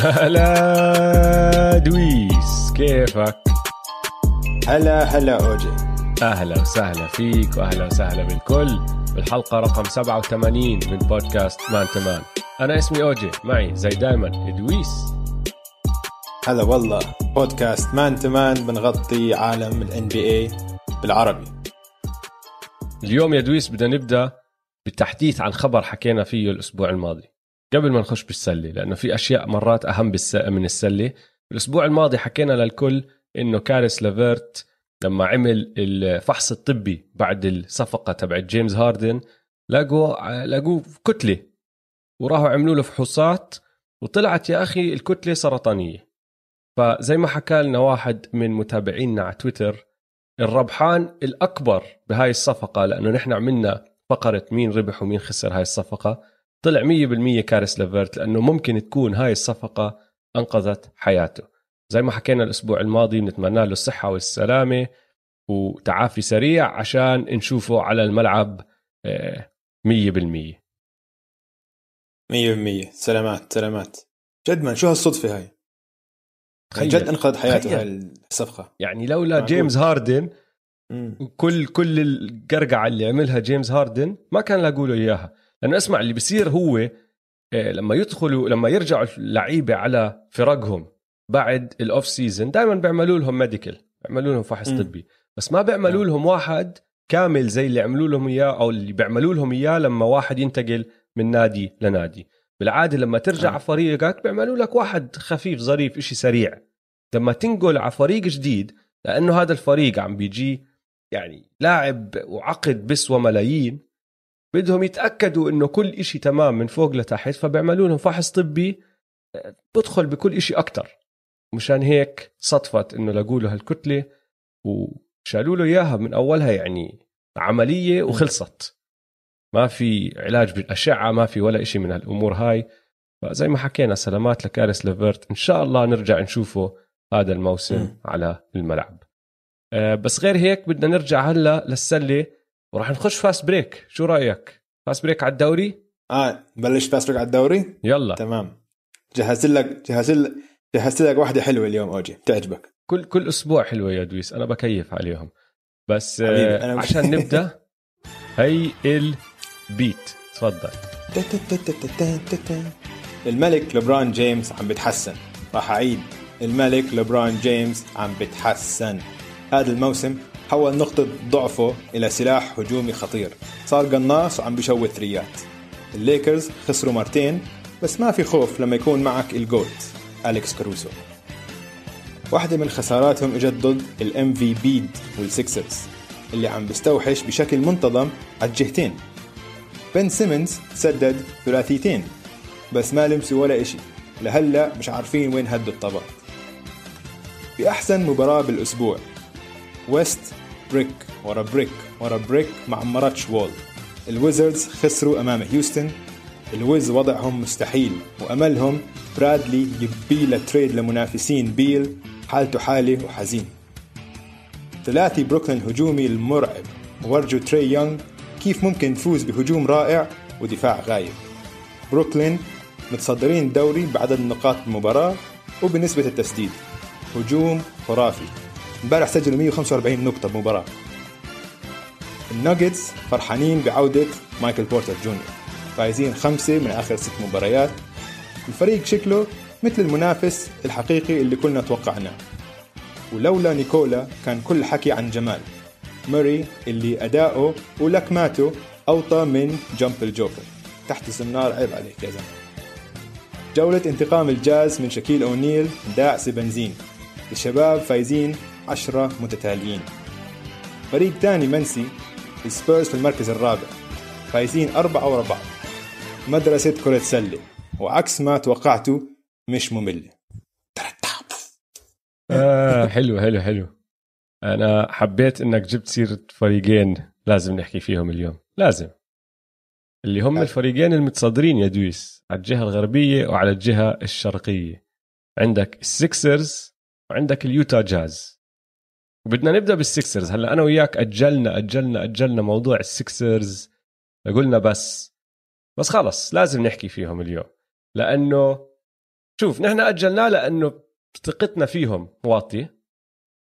هلا دويس كيفك؟ هلا هلا أوجي. أهلا وسهلا فيك وأهلا وسهلا بالكل. بالحلقة رقم 87 من بودكاست Man to Man أنا اسمي أوجي معي زي دايما ادويس هلا والله بودكاست Man to Man بنغطي عالم ال NBA بالعربي. اليوم يا دويس بدنا نبدأ بالتحديث عن خبر حكينا فيه الأسبوع الماضي. قبل ما نخش بالسلة لأنه في أشياء مرات أهم من السلة. الأسبوع الماضي حكينا للكل إنه كاريس لافيرت لما عمل الفحص الطبي بعد الصفقة تبعت جيمس هاردن لقوا لقوا كتلة وراحوا عملوا له فحوصات وطلعت يا أخي الكتلة سرطانية. فزي ما حكى لنا واحد من متابعينا على تويتر الربحان الأكبر بهاي الصفقة لأنه نحن عملنا فقرة مين ربح ومين خسر هاي الصفقة. طلع 100% كارس لافيرت لأنه ممكن تكون هاي الصفقة أنقذت حياته. زي ما حكينا الأسبوع الماضي بنتمنى له الصحة والسلامة وتعافي سريع عشان نشوفه على الملعب 100% آه، 100% سلامات سلامات. جد من شو هالصدفة هاي؟ جد انقذ حياته هاي الصفقه يعني لولا جيمس هاردن كل كل القرقعة اللي عملها جيمس هاردن ما كان لاقوا له إياها. لأنه اسمع اللي بيصير هو آه، لما يدخلوا لما يرجعوا اللعيبه على فرقهم بعد ال off season دائما بيعملوا لهم medical بيعملوا لهم فحص طبي. بس ما بيعملوا لهم واحد كامل زي اللي عملوا لهم إياه أو اللي بيعملوا لهم إياه لما واحد ينتقل من نادي لنادي. بالعادة لما ترجع على فريقك بيعملوا لك واحد خفيف ظريف إشي سريع. لما تنقل على فريق جديد لأنه هذا الفريق عم بيجي يعني لاعب وعقد بسوى ملايين بدهم يتأكدوا إنه كل إشي تمام من فوق لتحت فبيعملوا لهم فحص طبي بدخل بكل إشي أكتر. مشان هيك صدفت إنه لقوا له هالكتلة وشالوا له إياها من أولها يعني عملية وخلصت. ما في علاج بالأشعة ما في ولا إشي من هالأمور هاي. فزي ما حكينا سلامات لكاريس ليفرت إن شاء الله نرجع نشوفه هذا الموسم م. على الملعب. أه بس غير هيك بدنا نرجع هلا للسلة وراح نخش fast break شو رأيك؟ فاست بريك على الدوري؟ آه نبلش fast break على الدوري؟ يلا. تمام. جهزت لك جهزت لك جهزت لك واحدة حلوة اليوم أوجي. تعجبك كل كل أسبوع حلوة يا دويس. أنا بكيف عليهم. بس آه عشان نبدأ هي ال beat تفضل. الملك لبران جيمس عم بتحسن. راح أعيد. الملك لبران جيمس عم بتحسن. هذا الموسم حول نقطة ضعفه إلى سلاح هجومي خطير. صار قناص وعم بشوت ثريات. الليكرز خسروا مرتين بس ما في خوف لما يكون معك ال GOAT أليكس كاروسو واحدة من خساراتهم إجت ضد ال MVBiid والسكسرز اللي عم بيستوحش بشكل منتظم على الجهتين. بن سيمنز سدد ثلاثيتين بس ما لمسوا ولا إشي. لهلأ مش عارفين وين هدوا الطابات. في أحسن مباراة بالأسبوع ويست بريك ورا بريك ورا بريك مع مراتش وول. الويزردز خسروا أمام هيوستن. الويز وضعهم مستحيل وأملهم برادلي يبي تريد لمنافسين بيل. حالته حالة وحزين. ثلاثي بروكلين هجومي المرعب. ورجوا تري يونغ كيف ممكن تفوز بهجوم رائع ودفاع غايب. بروكلين متصدرين الدوري بعدد النقاط بالمباراة وبنسبة التسديد. هجوم خرافي. امبارح سجلوا 145 نقطة بمباراة. الناجتس فرحانين بعودة مايكل بورتر جونيور. فايزين خمسة من آخر ست مباريات. الفريق شكله مثل المنافس الحقيقي اللي كلنا توقعناه. ولولا نيكولا كان كل حكي عن جمال موري اللي أداؤه ولكماته أوطى من جمب الجوكر. تحت السنار عيب عليك يا زلمة. جولة انتقام الجاز من شكيل أونيل داعس بنزين. الشباب فايزين عشرة متتاليين. فريق تاني منسي السبيرز في المركز الرابع. فايزين أربعة ورا بعض مدرسة كرة سلة. وعكس ما توقعتوا مش مملة. آه. حلو حلو حلو. أنا حبيت إنك جبت سيرة فريقين لازم نحكي فيهم اليوم. لازم. اللي هم الفريقين المتصدرين يا دويس. على الجهة الغربية وعلى الجهة الشرقية. عندك السكسرز وعندك اليوتا جاز. وبدنا نبدأ بالسكسرز هلأ أنا وياك أجلنا أجلنا أجلنا موضوع السكسرز قلنا بس بس خلص لازم نحكي فيهم اليوم. لأنه شوف نحن أجلناه لأنه ثقتنا فيهم واطية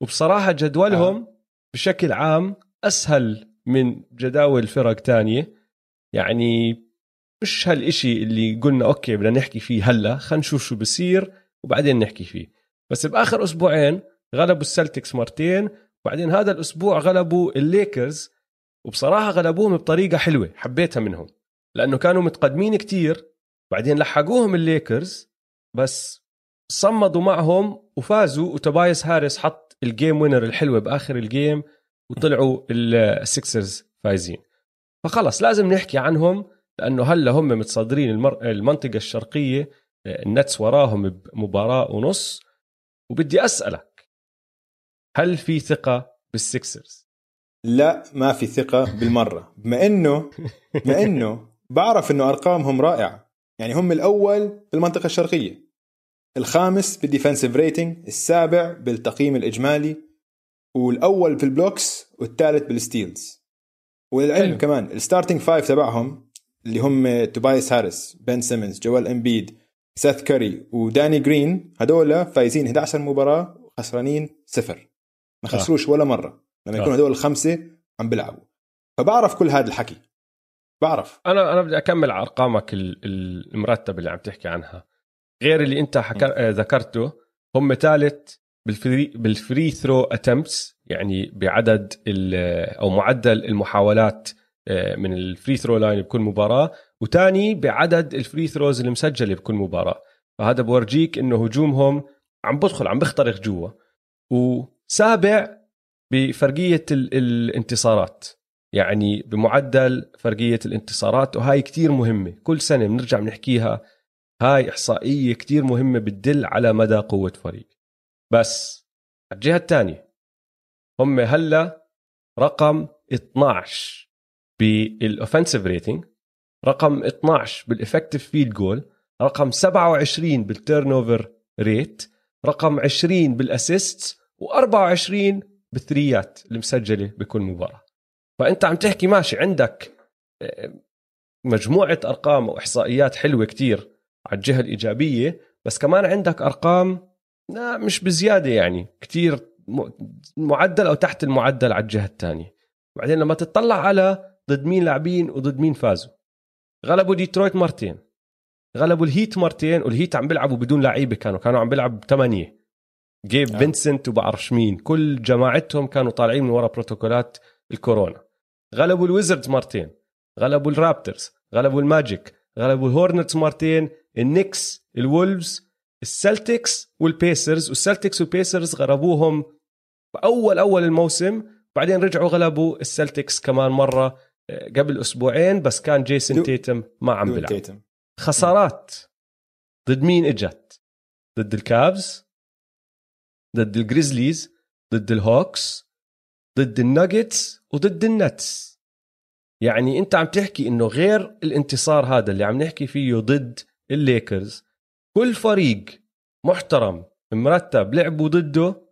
وبصراحة جدولهم آه. بشكل عام أسهل من جداول فرق تانية. يعني مش هالإشي اللي قلنا أوكي بدنا نحكي فيه هلأ خلينا نشوف شو بصير وبعدين نحكي فيه. بس بآخر أسبوعين غلبوا السلتكس مرتين وبعدين هذا الأسبوع غلبوا الليكرز وبصراحة غلبوهم بطريقة حلوة حبيتها منهم لأنه كانوا متقدمين كتير بعدين لحقوهم الليكرز بس صمدوا معهم وفازوا وتوبايس هاريس حط ال game winner الحلوة بآخر ال game وطلعوا السكسرز فايزين. فخلص لازم نحكي عنهم لأنه هلأ هم متصدرين المر... المنطقة الشرقية النتس وراهم بمباراة ونص وبدي أسألك هل في ثقة بالسكسرز لا ما في ثقة بالمرة. بما انه بما إنه بعرف إنه أرقامهم رائعة. يعني هم الأول في المنطقة الشرقية. الخامس بال defensive rating. السابع بالتقييم الإجمالي. والأول في ال blocks والثالث بال steals. وللعلم كمان ال starting five تبعهم اللي هم توبايس هاريس بن سيمنز جوال إمبيد سيث كاري وداني جرين هدول فايزين 11 مباراة وخسرانين صفر. ما آه. خسروش ولا مرة. لما يكونوا آه. هدول الخمسة عم بيلعبوا. فبعرف كل هذا الحكي. بعرف. أنا أنا بدي أكمل على أرقامك المرتبه اللي عم تحكي عنها. غير اللي أنت حكر... آه، ذكرته هم ثالث بال free بال free throw attempts يعني بعدد أو معدل المحاولات من ال free throw line بكل مباراة. وثاني بعدد الفري ثروز المسجلة بكل مباراة. فهذا بورجيك إنه هجومهم عم بدخل عم بيخترق جوا. وسابع بفرقية الانتصارات. يعني بمعدل فرقية الانتصارات وهاي كتير مهمة. كل سنة بنرجع بنحكيها هاي إحصائية كتير مهمة بتدل على مدى قوة فريق. بس الجهة الثانية هم هلأ رقم 12 بال offensive rating رقم 12 بال effective field goal رقم 27 بال turnover rate رقم 20 بال assist و24 بالثريات المسجلة بكل مباراة. فأنت عم تحكي ماشي عندك آه، مجموعة أرقام واحصائيات حلوة كتير على الجهة الإيجابية بس كمان عندك أرقام لا مش بزيادة يعني كتير معدل أو تحت المعدل على الجهة الثانية بعدين لما تطلع على ضد مين لاعبين وضد مين فازوا. غلبوا ديترويت مرتين. غلبوا الهيت مرتين والهيت عم بيلعبوا بدون لعيبة كانوا كانوا عم بيلعبوا بثمانية. جيب آه. فينسنت وبعرفش مين. كل جماعتهم كانوا طالعين من ورا بروتوكولات الكورونا. غلبوا الويزردز مرتين غلبوا الرابترز غلبوا الماجيك غلبوا الهورنتس مرتين النكس الولفز السلتكس والبيسرز. والسلتكس والبيسرز غلبوهم بأول أول الموسم بعدين رجعوا غلبوا السلتكس كمان مرة آه، قبل أسبوعين بس كان جيسون تيتم ما عم بيلعب. خسارات ضد مين إجت؟ ضد الكابز ضد الجريزليز ضد الهوكس ضد الناجتس وضد النتس يعني أنت عم تحكي إنه غير الانتصار هذا اللي عم نحكي فيه ضد الليكرز كل فريق محترم مرتب لعبوا ضده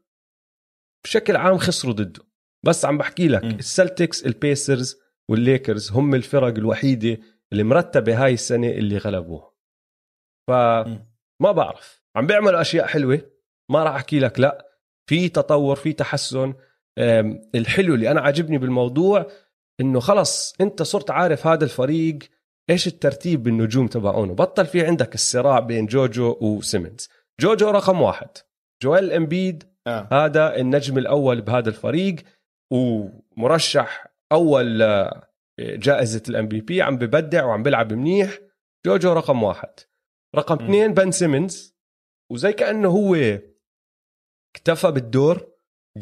بشكل عام خسروا ضده. بس عم بحكي لك. السلتكس البيسرز والليكرز هم الفرق الوحيدة اللي مرتبة هاي السنة اللي غلبوها. فما بعرف. عم بيعملوا أشياء حلوة. ما راح أحكي لك لا. في تطور في تحسن. الحلو اللي أنا عاجبني بالموضوع إنه خلص أنت صرت عارف هذا الفريق إيش الترتيب بالنجوم تبعونه بطل في عندك الصراع بين جوجو وسيمنز. جوجو رقم واحد. جويل إمبيد آه. هذا النجم الأول بهذا الفريق ومرشح أول آه، جائزة ال MVP عم ببدع وعم بيلعب منيح. جوجو رقم واحد. رقم اثنين بن سيمنز. وزي كأنه هو اكتفى بالدور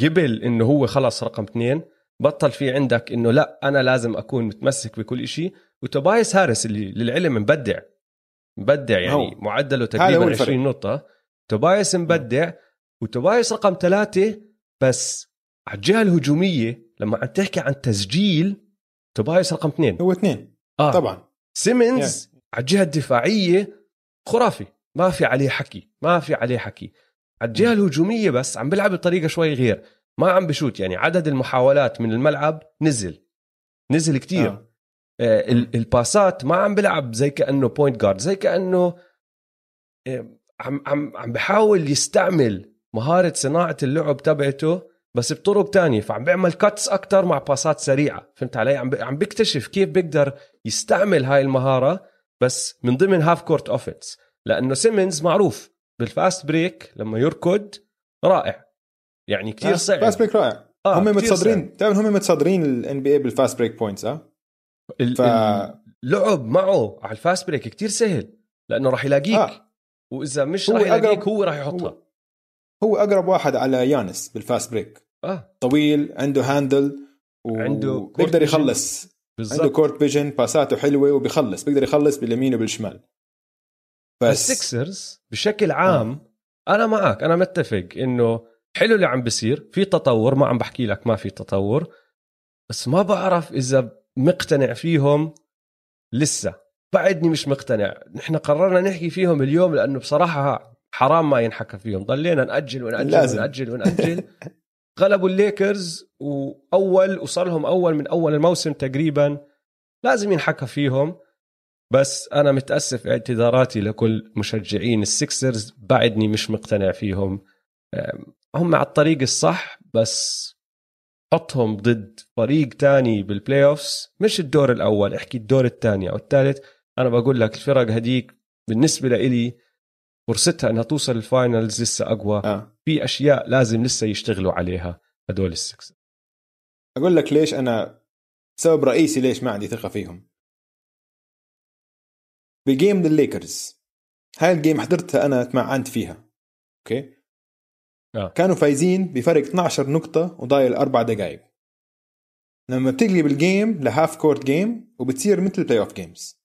قبل إنه هو خلص رقم اثنين بطل في عندك إنه لا أنا لازم أكون متمسك بكل شيء وتوبايس هاريس اللي للعلم مبدع مبدع يعني هو. معدله تقريبا 20 نقطة. توبايس مبدع وتوبايس رقم ثلاثة بس على الجهة الهجومية لما عم تحكي عن تسجيل توبايس رقم اثنين. هو اثنين. آه. طبعا. سيمنز. على الجهة الدفاعية خرافي. ما في عليه حكي ما في عليه حكي. على الجهة الهجومية بس عم بيلعب بطريقة شوي غير. ما عم بشوت يعني عدد المحاولات من الملعب نزل. نزل كتير. آه. آه الباسات ما عم بلعب زي كأنه point guard زي كأنه آه عم عم عم بحاول يستعمل مهارة صناعة اللعب تبعته بس بطرق تانية. فعم بيعمل cuts أكثر مع باسات سريعة. فهمت علي؟ عم عم بيكتشف كيف بيقدر يستعمل هاي المهارة بس من ضمن half court offense لأنه سيمنز معروف. بال fast break لما يركض رائع. يعني كثير صعب. fast break رائع. آه هم متصدرين بتعرف هم متصدرين الان بي اي بال fast break points آه؟ ف... اللعب معه على ال fast break كتير سهل لأنه راح يلاقيك. آه. وإذا مش راح يلاقيك هو راح يحطها. هو, هو أقرب واحد على يانس بال fast break. آه. طويل عنده handle وعنده بيقدر يخلص. بالزبط. عنده court vision باساته حلوة وبيخلص بيقدر يخلص باليمين وبالشمال. بس السكسرز بشكل عام آه. أنا معك أنا متفق إنه حلو اللي عم بيصير في تطور ما عم بحكي لك ما في تطور بس ما بعرف إذا مقتنع فيهم لسه بعدني مش مقتنع نحن قررنا نحكي فيهم اليوم لأنه بصراحة حرام ما ينحكى فيهم ضلينا نأجل ونأجل لازم. ونأجل ونأجل غلبوا الليكرز وأول وصار لهم أول من أول الموسم تقريبا لازم ينحكى فيهم بس أنا متأسف اعتذاراتي لكل مشجعين السكسرز بعدني مش مقتنع فيهم. هم على الطريق الصح بس حطهم ضد فريق تاني بال playoffs مش الدور الأول احكي الدور الثاني أو الثالث أنا بقول لك الفرق هديك بالنسبة لإلي فرصتها إنها توصل ال finals لسه أقوى. آه. في أشياء لازم لسه يشتغلوا عليها هدول السكس أقول لك ليش أنا سبب رئيسي ليش ما عندي ثقة فيهم. ب game الليكرز هاي ال game حضرتها أنا تمعنت فيها. أوكي؟ آه. كانوا فايزين بفرق 12 نقطة وضايل أربع دقائق لما بتقلب ال game ل half court game وبتصير مثل playoff games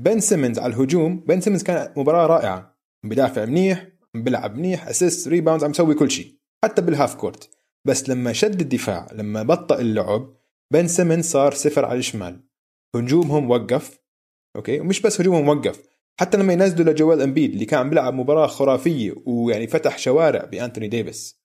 بن سيمنز على الهجوم بن سيمنز كان مباراة رائعة. بدافع منيح بيلعب منيح assist rebounds عم يسوي كل شيء. حتى بال half court بس لما شد الدفاع لما بطأ اللعب بن سيمنز صار صفر على الشمال. هجومهم وقف. أوكي؟ ومش بس هجومهم وقف حتى لما ينزلوا لجويل إمبيد اللي كان عم بيلعب مباراة خرافية ويعني فتح شوارع بأنتوني ديفيس.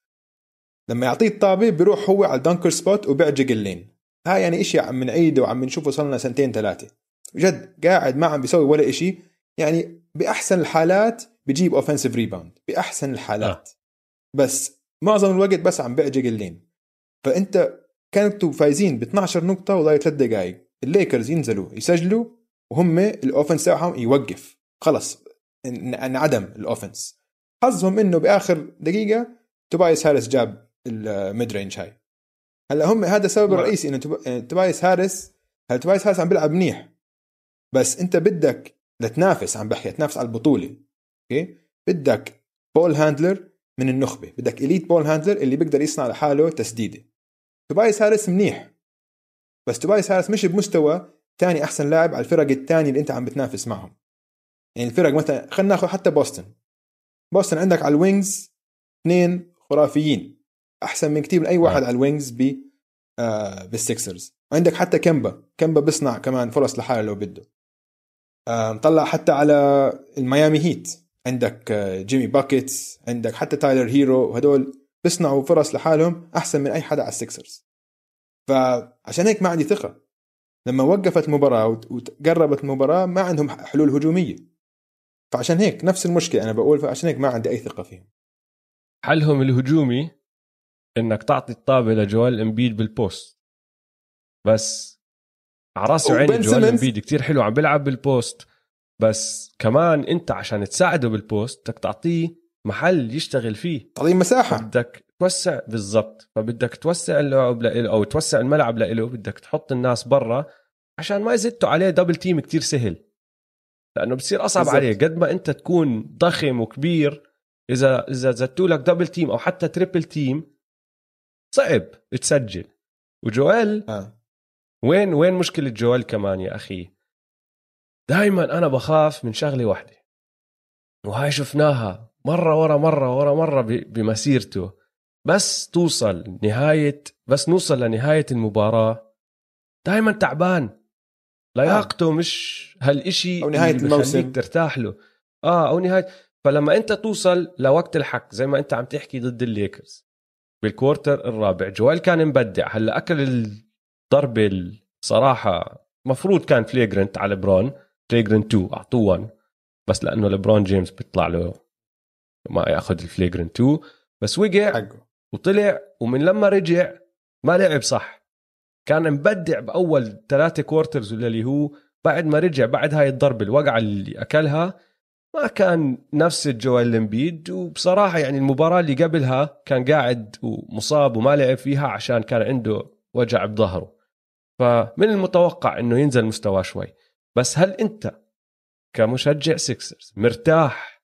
لما يعطيه الطابة بيروح هو على ال dunker spot وبيعجق ال lane هاي يعني إشي عم نعيده وعم نشوفه صار لنا سنتين ثلاثة. جد قاعد ما عم بيسوي ولا إشي. يعني بأحسن الحالات بجيب offensive rebound بأحسن الحالات. آه. بس معظم الوقت بس عم بيعجق ال lane فأنت كانتوا فايزين ب 12 نقطة وضايل ثلاث دقائق الليكرز ينزلوا يسجلوا وهم ال offense تاعهم يوقف. خلص انعدم ال offense حظهم إنه بآخر دقيقة توبايس هاريس جاب ال mid range هاي هلا هم هذا السبب الرئيسي إنه توبايس هاريس هلا توبايس هاريس عم بيلعب منيح. بس أنت بدك لتنافس عم بحكي تنافس على البطولة. أوكي؟ بدك ball handler من النخبة. بدك elite ball handler اللي بيقدر يصنع لحاله تسديدة. توبايس هاريس منيح. بس توبايس هاريس مش بمستوى ثاني أحسن لاعب على الفرق الثانية اللي أنت عم بتنافس معهم. يعني الفرق مثلا خلينا ناخذ حتى بوسطن. بوسطن عندك على ال wings اثنين خرافيين. أحسن من كثير من أي واحد على ال wings ب آه بالسكسرز عندك حتى كمبا كمبا بيصنع كمان فرص لحاله لو بده. آه طلع حتى على الميامي هيت. عندك آه جيمي باكتس. عندك حتى تايلر هيرو. وهدول بيصنعوا فرص لحالهم أحسن من أي حدا على السكسرز فعشان هيك ما عندي ثقة. لما وقفت المباراه وقربت المباراة ما عندهم حلول هجومية. فعشان هيك نفس المشكلة أنا بقول فعشان هيك ما عندي أي ثقة فيهم. حلهم الهجومي إنك تعطي الطابة لجويل إمبيد بال post؟ بس على راسي وعيني جويل إمبيد كتير حلو عم بيلعب بال post بس كمان أنت عشان تساعده بال post بدك تعطيه محل يشتغل فيه. تعطيه مساحة. بدك توسع بالضبط. فبدك توسع اللعب لإله أو توسع الملعب لإله بدك تحط الناس برا عشان ما يزتوا عليه double team كتير سهل. لأنه بصير أصعب بالزبط. عليه. قد ما أنت تكون ضخم وكبير اذا إذا زتوا لك double team أو حتى triple team صعب تسجل. وجويل آه. وين وين مشكلة جويل كمان يا أخي؟ دائما أنا بخاف من شغلة واحدة. وهاي شفناها. مرة ورا مرة ورا مرة بمسيرته. بس توصل نهايه بس نوصل لنهاية المباراة. دائما تعبان. لياقته آه. مش هالإشي أو نهاية الموسم. ترتاح له. آه أو نهاية. فلما أنت توصل لوقت الحك زي ما أنت عم تحكي ضد الليكرز. بال quarter الرابع. جويل كان مبدع. هلأ أكل الضربه الصراحة. مفروض كان flagrant على لبرون. flagrant 2 أعطوه 1 بس لأنه لبرون جيمس بيطلع له ما ياخذ ال flagrant 2 بس وقع حقه. وطلع ومن لما رجع ما لعب صح. كان مبدع بأول ثلاثة quarters اللي هو بعد ما رجع بعد هاي الضربة الوقعه اللي أكلها ما كان نفس جوال إمبيد. وبصراحة يعني المباراة اللي قبلها كان قاعد ومصاب وما لعب فيها عشان كان عنده وجع بظهره. فمن المتوقع إنه ينزل مستواه شوي. بس هل أنت كمشجع سيكسرز مرتاح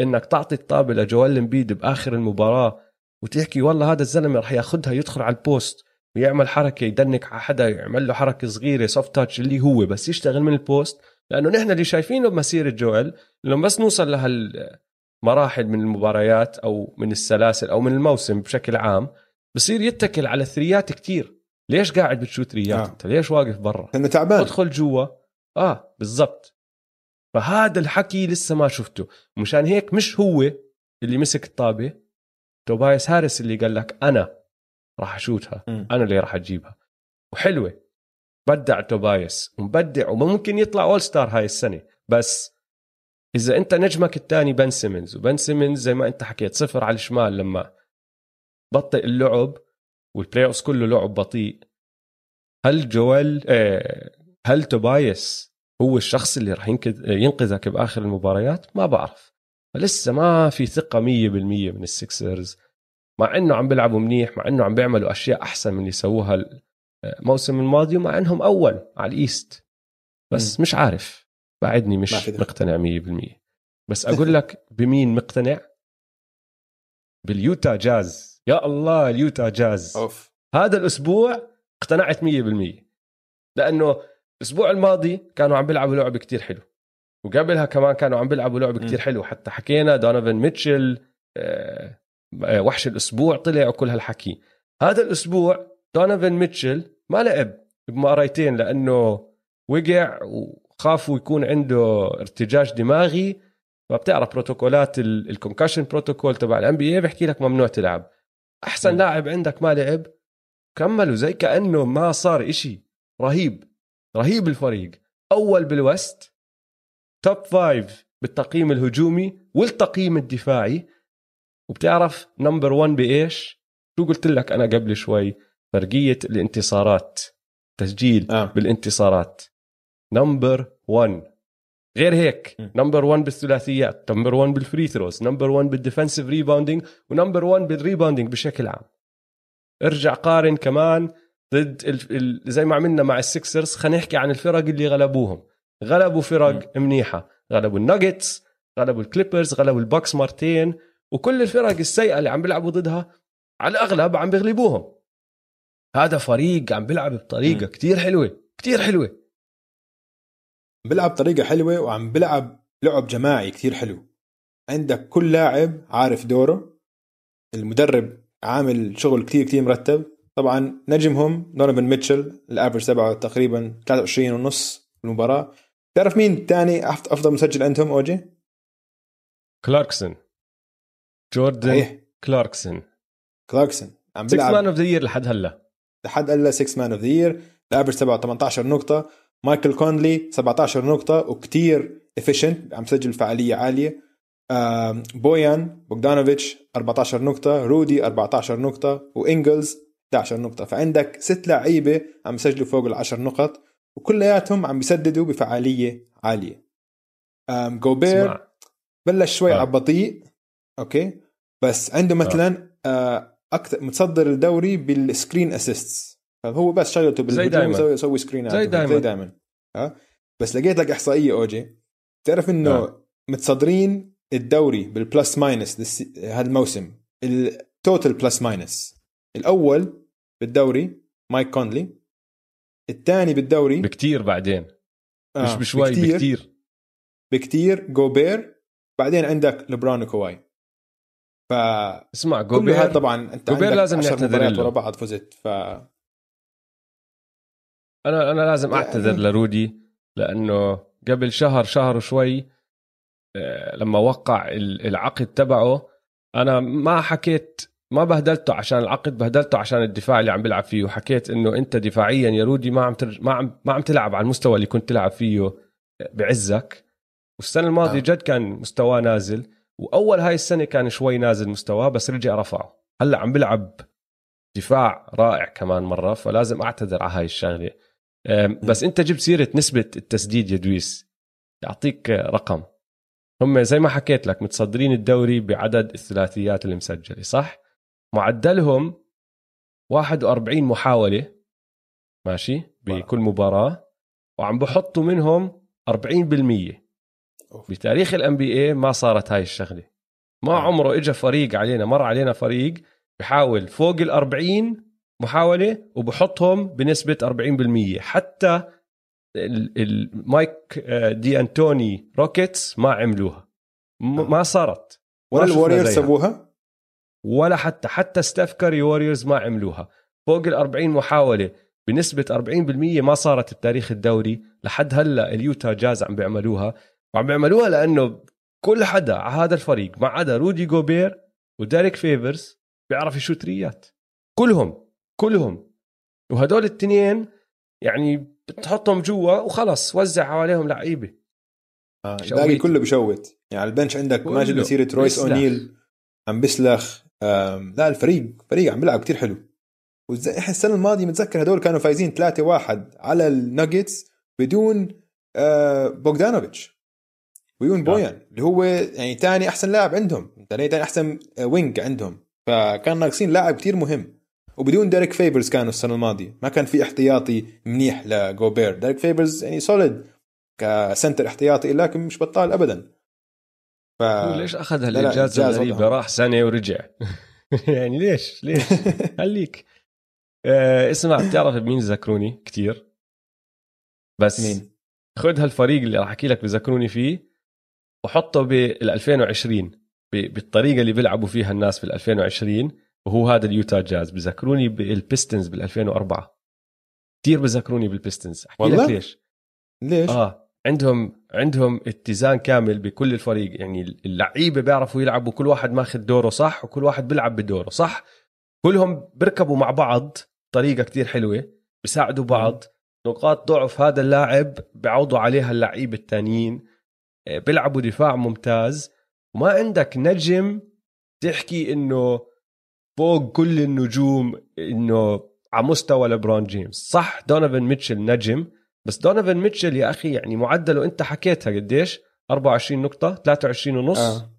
إنك تعطي الطابة لجوال إمبيد بآخر المباراة وتحكي والله هذا الزلمة رح ياخذها يدخل على ال post ويعمل حركة يدنك على حدا يعمل له حركة صغيرة soft touch اللي هو بس يشتغل من ال post. لأنه نحن اللي شايفينه بمسيرة جويل لما بس نوصل لهالمراحل من المباريات أو من السلاسل أو من الموسم بشكل عام بصير يتكل على الثريات كتير. ليش قاعد بتشوت ثريات؟ آه. أنت ليش واقف برا؟ لأنه تعبان. ادخل جوا. آه بالضبط. فهذا الحكي لسه ما شفته. مشان هيك مش هو اللي مسك الطابة توبايس هاريس اللي قال لك أنا راح أشوتها م. أنا اللي راح أجيبها. وحلوة. بدع توبايس ومبدع وممكن يطلع all star هاي السنة. بس إذا أنت نجمك الثاني بن سيمنز وبن سيمنز زي ما أنت حكيت صفر على الشمال لما بطئ اللعب وال playoff كله لعب بطيء هل جوال آه، هل توبايس هو الشخص اللي راح ينقذك بآخر المباريات؟ ما بعرف. فلسه ما في ثقة 100% من السكسرز مع إنه عم بيلعبوا منيح مع إنه عم بيعملوا أشياء أحسن من اللي سووها الموسم الماضي ومع إنهم أول على ال East. بس م. مش عارف. بعدني مش مقتنع 100% بس أقول لك بمين مقتنع؟ باليوتا جاز. يا الله اليوتا جاز. أوف. هذا الأسبوع اقتنعت 100% لأنه الأسبوع الماضي كانوا عم بيلعبوا لعب كتير حلو. وقبلها كمان كانوا عم بيلعبوا لعب كتير حلو. حتى حكينا دونيفن ميتشل آه، آه، وحش الأسبوع طلع وكل هالحكي. هذا الأسبوع دونيفن ميتشل ما لعب بمباريتين لأنه وقع وخافوا يكون عنده ارتجاج دماغي. فبتعرف بروتوكولات ال concussion protocol تبع الان بي اي بيحكي لك ممنوع تلعب. أحسن لاعب عندك ما لعب. كملوا زي كأنه ما صار إشي رهيب. رهيب الفريق. أول بال West top five بالتقييم الهجومي والتقييم الدفاعي. وبتعرف number 1 بإيش؟ شو قلت لك أنا قبل شوي؟ فرقية الانتصارات تسجيل آه. بالانتصارات. number 1 غير هيك number 1 بالثلاثيات number 1 بال free throws number 1 بال defensive rebounding و number 1 بال rebounding بشكل عام. ارجع قارن كمان ضد ال... ال... زي ما عملنا مع السكسرز خلينا نحكي عن الفرق اللي غلبوهم. غلبوا فرق م. منيحة. غلبوا الناجتس غلبوا الكليبرز غلبوا البوكس مرتين وكل الفرق السيئة اللي عم بيلعبوا ضدها على الأغلب عم بيغلبوهم. هذا فريق عم بيلعب بطريقة كتير حلوة كتير حلوة. بيلعب بطريقة حلوة وعم بيلعب لعب جماعي كتير حلو. عندك كل لاعب عارف دوره. المدرب عامل شغل كتير كتير مرتب. طبعا نجمهم دونيفن ميتشل ال average تبعه تقريبا 23 ونص المباراة. تعرف مين تاني أفضل مسجل عندهم اوجي؟ كلاركسون. جوردن كلاركسون. كلاركسون. عم بيلعب. 6 man of the year لحد هلأ. لحد هلأ 6 man of the year ال average تبعه 18 نقطة. مايكل كونلي 17 نقطة وكتير efficient عم سجل فعالية عالية. بويان بوغدانوفيتش 14 نقطة. رودي 14 نقطة. وإنجلز 11 نقطة. فعندك ست لعيبة عم يسجلوا فوق العشر نقط وكلياتهم عم بيسددوا بفعالية عالية. جوبير بلش شوي آه. على بطيء okay؟ بس عنده مثلا آه. أكثر متصدر الدوري بال screen assists فهو بس شغلته بالهجوم يسوي screenات زي دائما زي دائما ها بس لقيت لك إحصائية أوجي. تعرف إنه آه. متصدرين الدوري بال plus minus هذا الموسم ال total plus minus الأول بالدوري مايك كونلي. الثاني بالدوري. بكتير بعدين. آه. مش بشوي بكتير. بكتير, بكتير. جوبير. بعدين عندك لبران وكواي. ف اسمع جوبير طبعا أنت جوبير لازم نعتذر له. ورا بعض فزت ف أنا أنا لازم أعتذر لرودي لأنه قبل شهر شهر وشوي آه، لما وقع العقد تبعه أنا ما حكيت ما بهدلته عشان العقد بهدلته عشان الدفاع اللي عم بيلعب فيه وحكيت إنه أنت دفاعيا يا رودي ما عم ترج... ما عم ما عم تلعب على المستوى اللي كنت تلعب فيه بعزك. والسنة الماضية آه. جد كان مستواه نازل وأول هاي السنة كان شوي نازل مستواه بس رجع رفعه. هلأ عم بلعب دفاع رائع كمان مرة فلازم أعتذر على هاي الشغلة. بس أنت جبت سيرة نسبة التسديد يا دويس. اعطيك رقم. هم زي ما حكيت لك متصدرين الدوري بعدد الثلاثيات اللي مسجلة صح؟ معدلهم 41 محاولة ماشي بكل مباراة وعم بحطوا منهم 40% بتاريخ الان بي اي ما صارت هاي الشغلة. ما عمره اجى فريق علينا مر علينا فريق بحاول فوق ال 40 محاولة وبحطهم بنسبة 40% حتى المايك آه، دي أنتوني روكيتس ما عملوها. ما صارت. ولا الوريورز سووها؟ ولا حتى حتى ستيف كاري ووريرز ما عملوها. فوق ال 40 محاولة بنسبة 40% ما صارت بتاريخ الدوري. لحد هلأ اليوتا جاز عم بيعملوها. وعم بيعملوها لأنه كل حدا على هذا الفريق ما عدا رودي جوبير وديريك فيفرز بيعرف يشوت تريات. كلهم كلهم. وهدول التنين يعني بتحطهم جوا وخلص وزع حواليهم لعيبة. آه الباقي كله بشوت. يعني ال bench عندك ماجد مسيره رويس اونيل عم بسلخ لا الفريق فريق عم بيلعب كتير حلو. إحنا السنة الماضية متذكر هدول كانوا فايزين 3-1 على الناجتس بدون آه بوغدانوفيتش. ويون نعم. بويان اللي هو يعني ثاني أحسن لاعب عندهم. ثاني أحسن wing عندهم. فكان ناقصين لاعب كتير مهم. وبدون ديريك فيفرز كانوا السنة الماضية. ما كان في احتياطي منيح لجوبير. ديريك فيفرز يعني solid ك center احتياطي لكن مش بطال ابدا. ف... ليش أخذ هالاجازه الغريبه راح سنه ورجع. يعني ليش؟ ليش؟ خليك. آه اسمع بتعرف بمين ذكروني كتير؟ بس مين؟ خذ هالفريق اللي راح أحكي لك بذكروني فيه وحطه بال 2020 بالطريقة اللي بيلعبوا فيها الناس في 2020 وهو هذا ال Utah Jazz. بذكروني بال Pistons بال 2004 كثير بذكروني بال Pistons. أحكي لك ليش. ليش؟ آه. عندهم عندهم اتزان كامل بكل الفريق. يعني اللعيبة بيعرفوا يلعبوا كل واحد ماخذ دوره صح وكل واحد بيلعب بدوره صح. كلهم بيركبوا مع بعض طريقة كتير حلوة بيساعدوا بعض. نقاط ضعف هذا اللاعب بيعوضوا عليها اللعيبة الثانيين آه، بيلعبوا دفاع ممتاز. وما عندك نجم تحكي إنه فوق كل النجوم إنه على مستوى لبرون جيمس. صح دونيفن ميتشل نجم بس دونيفن ميتشل يا أخي يعني معدله أنت حكيتها قديش؟ 24 نقطة 23 ونص. آه.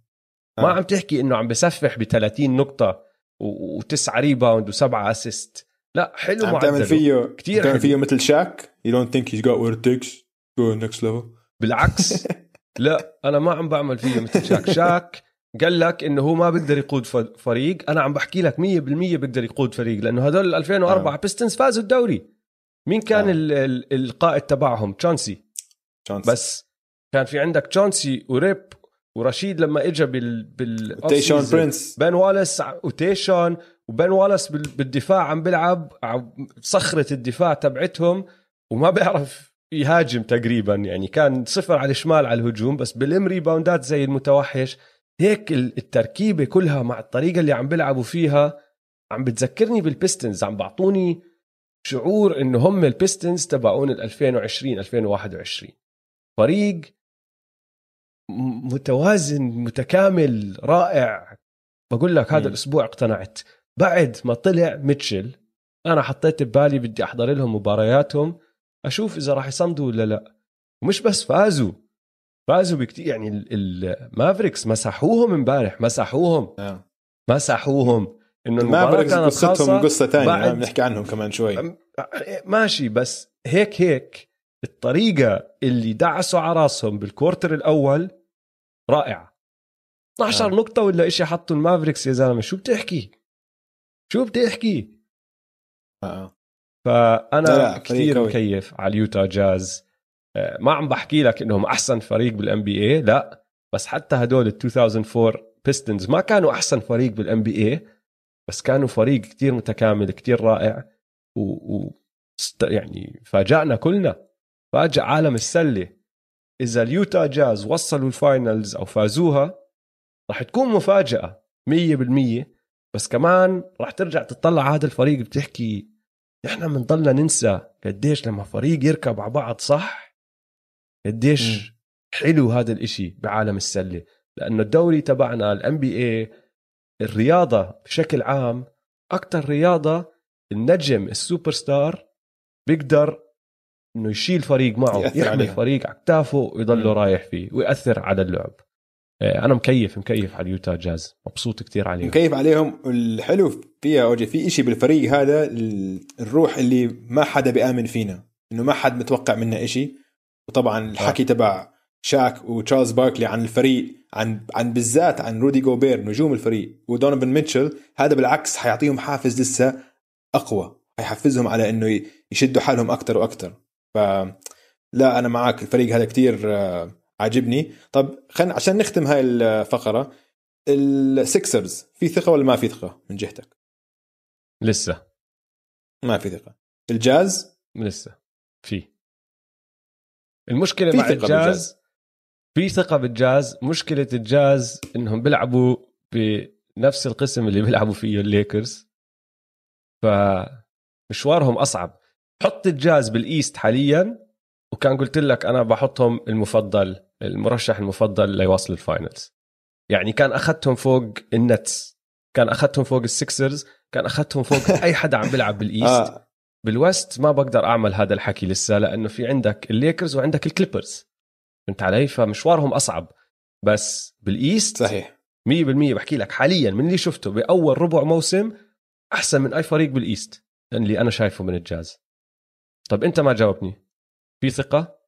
آه. ما عم تحكي إنه عم بسفح ب 30 نقطه وتسعة rebound وسبعة assist لا حلو عم تعمل فيه كثير تعمل فيه مثل شاك. you don't think he's got what it takes to go next level بالعكس. لا أنا ما عم بعمل فيه مثل شاك. شاك قال لك إنه هو ما بيقدر يقود فريق. أنا عم بحكي لك 100% بيقدر يقود فريق لأنه هدول 2004 آه. Pistons فازوا الدوري. مين كان آه. القائد تبعهم؟ تشانسي. تشانسي. بس. كان في عندك تشانسي وريب ورشيد لما اجى بال بال تيشون برنس. بن والاس وتيشون وبن والاس بالدفاع عم بيلعب صخرة الدفاع تبعتهم وما بيعرف يهاجم تقريبا. يعني كان صفر على الشمال على الهجوم بس بالإم ريباوندات زي المتوحش. هيك التركيبة كلها مع الطريقة اللي عم بيلعبوا فيها. عم بتذكرني بال Pistons عم بعطوني شعور إنه هم ال Pistons تبعون ال 2020 2021 فريق متوازن متكامل رائع. بقول لك هذا الأسبوع اقتنعت. بعد ما طلع ميتشل أنا حطيت ببالي بدي أحضر لهم مبارياتهم. أشوف إذا راح يصمدوا ولا لا. ومش بس فازوا. فازوا بكتير يعني ال Mavericks مسحوهم امبارح مسحوهم. آه. مسحوهم. إنه المباراة كانت قصتهم قصة ثانية بنحكي عنهم كمان شوي. ماشي بس هيك هيك الطريقة اللي دعسوا على راسهم بال quarter الأول رائعة. 12 آه. نقطة ولا شيء حطوا ال Mavericks يا زلمة شو بتحكي شو بتحكي آه. فأنا كثير مكيف على ال Utah Jazz. آه، ما عم بحكي لك إنهم أحسن فريق بال NBA لا بس حتى هدول ال 2004 Pistons ما كانوا أحسن فريق بال NBA بس كانوا فريق كتير متكامل كتير رائع و, و... يعني فاجأنا كلنا. فاجأ عالم السلة. إذا ال Utah Jazz وصلوا ال finals أو فازوها راح تكون مفاجأة مية بالمية. بس كمان راح ترجع تطلع هذا الفريق بتحكي إحنا بنضلنا ننسى قديش لما فريق يركب على بعض صح قديش م. حلو هذا الإشي بعالم السلة. لأنه الدوري تبعنا ال NBA الرياضة بشكل عام أكثر رياضة النجم السوبر ستار بيقدر إنه يشيل فريق معه يحمل عليها. فريق على كتافه ويضله رايح فيه ويأثر على اللعب. آه، أنا مكيف مكيف على ال Utah Jazz مبسوط كتير عليهم. مكيف عليهم. والحلو فيها أوجي في إشي بالفريق هذا الروح اللي ما حدا بيآمن فينا إنه ما حد متوقع منا إشي. وطبعا الحكي آه. تبع شاك وتشارلز باركلي عن الفريق عن عن بالذات عن رودي جوبير نجوم الفريق ودونيفن ميتشل هذا بالعكس حيعطيهم حافز لسه أقوى حيحفزهم على إنه يشدوا حالهم أكثر وأكثر ف لا أنا معك الفريق هذا كتير آه، عاجبني. طب خلينا عشان نختم هاي الفقرة ال Sixers في ثقة ولا ما في ثقة من جهتك؟ لسه. ما في ثقة. الجاز؟ لسه. في. المشكلة في مع ال Jazz بال Jazz. في ثقة بالجاز. مشكلة الجاز إنهم بيلعبوا بنفس القسم اللي بيلعبوا فيه الليكرز. فمشوارهم أصعب. حط ال Jazz بال East حاليا وكان قلت لك أنا بحطهم المفضل المرشح المفضل ليواصل ال finals. يعني كان أخذتهم فوق ال Nets كان أخذتهم فوق ال Sixers كان أخذتهم فوق أي حدا عم بيلعب بال East. آه. بال West ما بقدر أعمل هذا الحكي لسه لأنه في عندك الليكرز وعندك ال Clippers. فهمت علي فمشوارهم أصعب. بس بال East صحيح. 100% بحكي لك حاليا من اللي شفته بأول ربع موسم أحسن من أي فريق بال East اللي أنا شايفه من الجاز. طب أنت ما جاوبني. في ثقة؟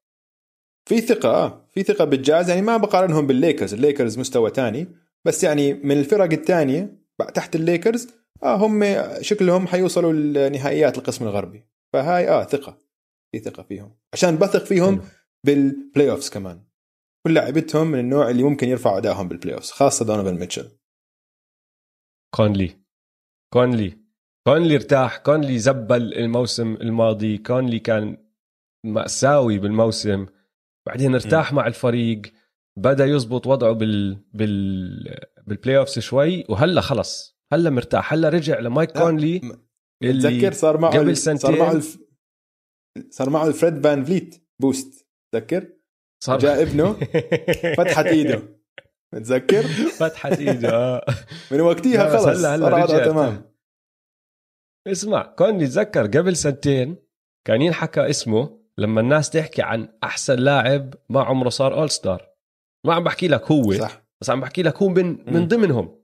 في ثقة آه. في ثقة بالجاز يعني ما بقارنهم بالليكرز. الليكرز مستوى تاني. بس يعني من الفرق الثانية تحت الليكرز آه هم شكلهم حيوصلوا لنهائيات القسم الغربي. فهاي آه ثقة. في ثقة فيهم. عشان بثق فيهم بال playoffs كمان. كل لعبتهم من النوع اللي ممكن يرفعوا أدائهم بال playoffs خاصة دونوفن ميتشل. كونلي. كونلي. كونلي ارتاح كونلي زبل الموسم الماضي كونلي كان مأساوي بالموسم. بعدين ارتاح م. مع الفريق بدأ يزبط وضعه بال بال بال playoffs شوي وهلا خلص. هلا مرتاح. هلا رجع لمايك كونلي اللي تذكر صار معه قبل سنتين صار معه الف... صار معه ال فريد فان فليت boost. تذكر صار جاء ابنه فتحت إيده. متذكر؟ فتحت إيده آه. من وقتها خلص هلا هلا تمام. اسمع كونلي تذكر قبل سنتين كان ينحكى اسمه لما الناس تحكي عن أحسن لاعب ما عمره صار All-Star ما عم بحكي لك هو صح. بس عم بحكي لك هو من من ضمنهم.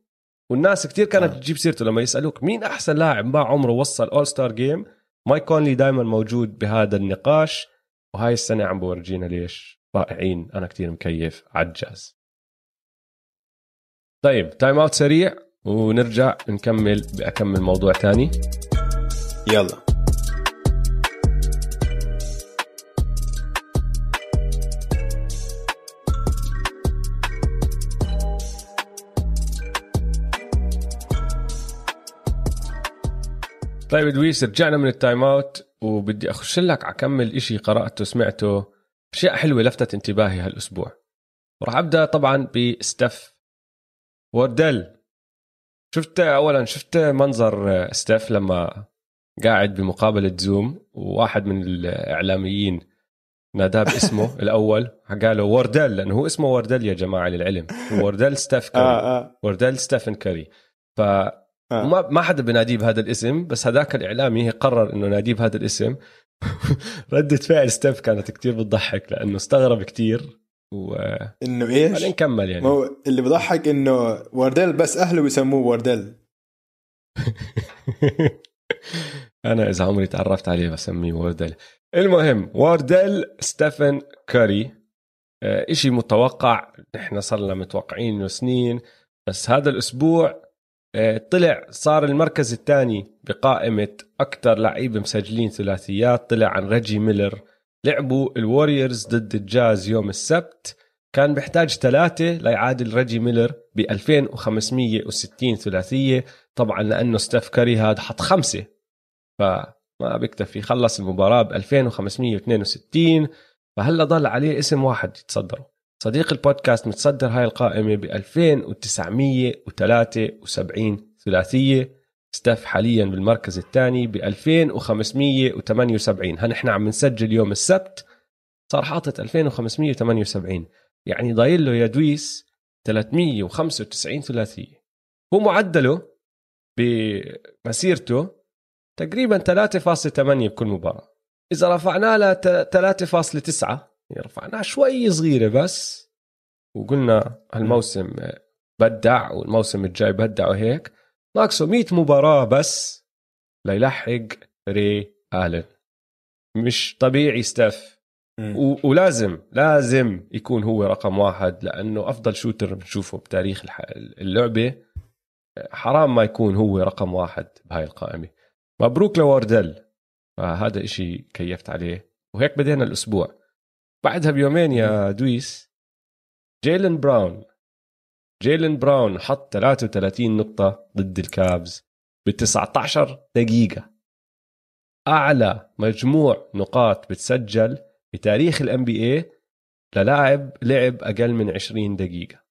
والناس كتير كانت تجيب سيرته لما يسألوك مين أحسن لاعب ما عمره وصل All-Star جيم مايك كونلي دائما موجود بهذا النقاش. وهاي السنة عم بورجينا ليش رائعين أنا كتير مكيف على الجاز. طيب timeout سريع ونرجع نكمل بأكم موضوع تاني. يلا. طيب دويس رجعنا من ال timeout وبدي أخش لك على كم إشي قرأته سمعته. أشياء حلوة لفتت انتباهي هالأسبوع. وراح أبدأ طبعا بستيف وردل. شفت اولا شفت منظر ستيف لما قاعد بمقابلة زوم وواحد من الإعلاميين ناداه باسمه الأول قال له وردل لأنه هو اسمه وردل يا جماعة للعلم. وردل ستيف كاري. آه آه. وردل ستيفن كاري. ف آه. ما ما حدا بناديه بهذا الاسم بس هذاك الإعلامي قرر إنه ناديه بهذا الاسم ردة فعل ستيف كانت كتير بتضحك لأنه استغرب كتير و إنه إيش؟ بعدين كمل يعني مو اللي بضحك إنه وارديل بس أهله بيسموه وارديل أنا إذا عمري تعرفت عليه بسميه وارديل المهم وارديل ستيفن كاري آه، إشي متوقع نحن صرنا متوقعين سنين بس هذا الأسبوع طلع صار المركز الثاني بقائمة أكثر لعيبة مسجلين ثلاثيات. طلع عن ريجي ميلر. لعبوا الوريورز ضد الجاز يوم السبت. كان بيحتاج ثلاثة ليعادل ريجي ميلر ب 2560 ثلاثية. طبعا لأنه ستيف كاري هذا حط خمسة. فما بيكتفي. خلص المباراة ب 2562 فهلا ضل عليه اسم واحد يتصدره. صديق البودكاست متصدر هاي القائمة ب 2973 ثلاثية ستيف حاليا بالمركز الثاني ب 2578 ها نحن عم نسجل يوم السبت صار حاطط 2578 يعني ضايل له يا دويس 395 ثلاثية. هو معدله بمسيرته تقريبا 3.8 بكل مباراة. إذا رفعناه ل 3.9 يعني رفعناه شوي صغيرة بس وقلنا هالموسم بدع والموسم الجاي بدع وهيك. ناقصه 100 مباراة بس ليلحق ري آلن. مش طبيعي ستيف. و- ولازم لازم يكون هو رقم واحد لأنه أفضل shooter بنشوفه بتاريخ اللعبة. حرام ما يكون هو رقم واحد بهاي القائمة. مبروك لوردل فهذا إشي كيفت عليه. وهيك بدينا الأسبوع. بعدها بيومين يا دويس جيلن براون جيلن براون حط 33 نقطة ضد الكابز ب 19 دقيقة. أعلى مجموع نقاط بتسجل بتاريخ ال NBA للاعب لعب أقل من 20 دقيقة.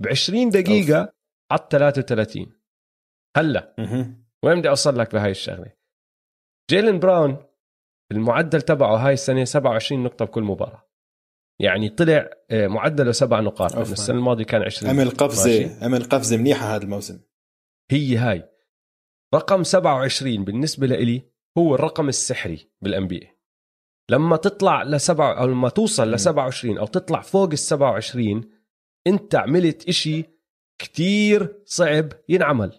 ب 20 دقيقة. حط 33 هلا. وين بدي أوصل لك بهاي الشغلة؟ جيلن براون المعدل تبعه هاي السنة 27 نقطة بكل مباراة. يعني طلع آه، معدله سبع نقاط. السنة الماضية كان 20 عمل قفزة عمل قفزة منيحة هذا الموسم. هي هاي. رقم 27 بالنسبة لإلي هو الرقم السحري بال NBA لما تطلع لسبع أو لما توصل ل 27 أو تطلع فوق ال 27 أنت عملت إشي كتير صعب ينعمل.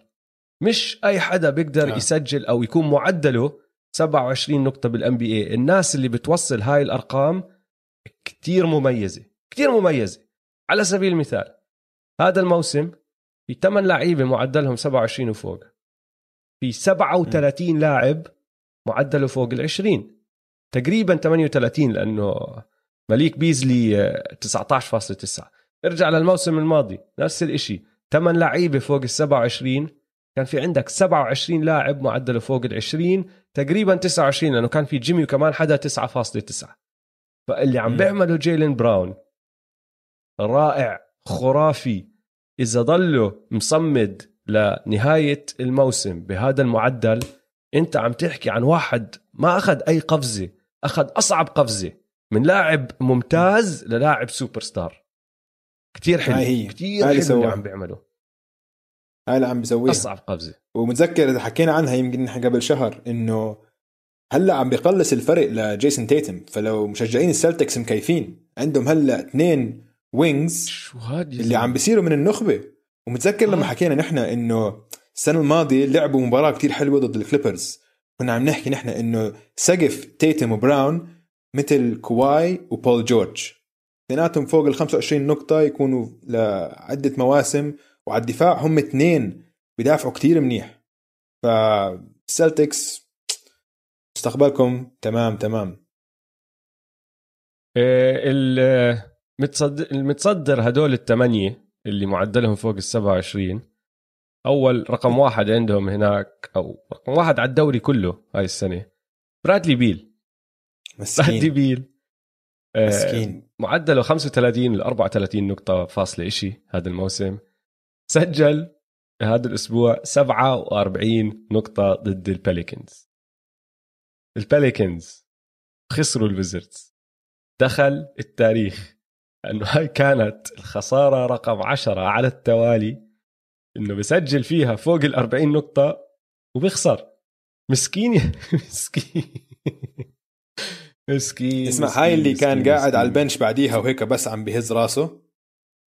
مش أي حدا بيقدر آه. يسجل أو يكون معدله 27 نقطة بال NBA الناس اللي بتوصل هاي الأرقام كتير مميزة كتير مميزة. على سبيل المثال هذا الموسم في 8 لعيبة معدلهم 27 وفوق. في 37 لاعب معدله فوق ال 20 تقريبا 38 لأنه مليك بيزلي 19.9 آه، ارجع للموسم الماضي نفس الشيء 8 لعيبة فوق ال 27 كان في عندك 27 لاعب معدله فوق ال 20 تقريبا 29 لأنه كان في جيمي وكمان حدا 9.9 فاللي عم بيعمله جيلين براون رائع خرافي إذا ضله مصمد لنهاية الموسم بهذا المعدل أنت عم تحكي عن واحد ما أخذ أي قفزة أخذ أصعب قفزة من لاعب ممتاز للاعب سوبر ستار. كثير حلو. كثير حلو اللي عم بيعمله. هاي اللي عم بيسويها اصعب قفزه ومتذكر إذا حكينا عنها يمكن نحن قبل شهر إنه هلأ عم بيقلص الفرق لجيسون تيتم فلو مشجعين السلتكس مكيفين عندهم هلأ اثنين wings شو هاد اللي عم بيصيروا من النخبة. ومتذكر لما حكينا نحن إنه السنة الماضية لعبوا مباراة كتير حلوة ضد الكليبرز. كنا عم نحكي نحن إنه سقف تيتم وبراون مثل كواي وبول جورج. اثنيناتهم فوق ال 25 نقطة يكونوا لعدة مواسم وعلى الدفاع هم اثنين بدافعوا كتير منيح. فالسلتكس مستقبلكم تمام تمام. إيه، المتصدر المتصدر هدول الثمانية اللي معدلهم فوق ال 27 أول رقم واحد عندهم هناك أو رقم واحد على الدوري كله هاي السنة برادلي بيل. مسكين. برادلي بيل. إيه، مسكين. معدله 35 ل 34 نقطة فاصلة إشي هذا الموسم. سجل هذا الأسبوع 47 نقطة ضد ال Pelicans ال Pelicans خسروا ال Wizards دخل التاريخ انه هاي كانت الخسارة رقم عشرة على التوالي. إنه بسجل فيها فوق ال 40 نقطة وبيخسر. مسكين مسكين. مسكين اسمع هاي اللي كان مسكين قاعد مسكين. على ال bench بعديها وهيك بس عم بهز راسه.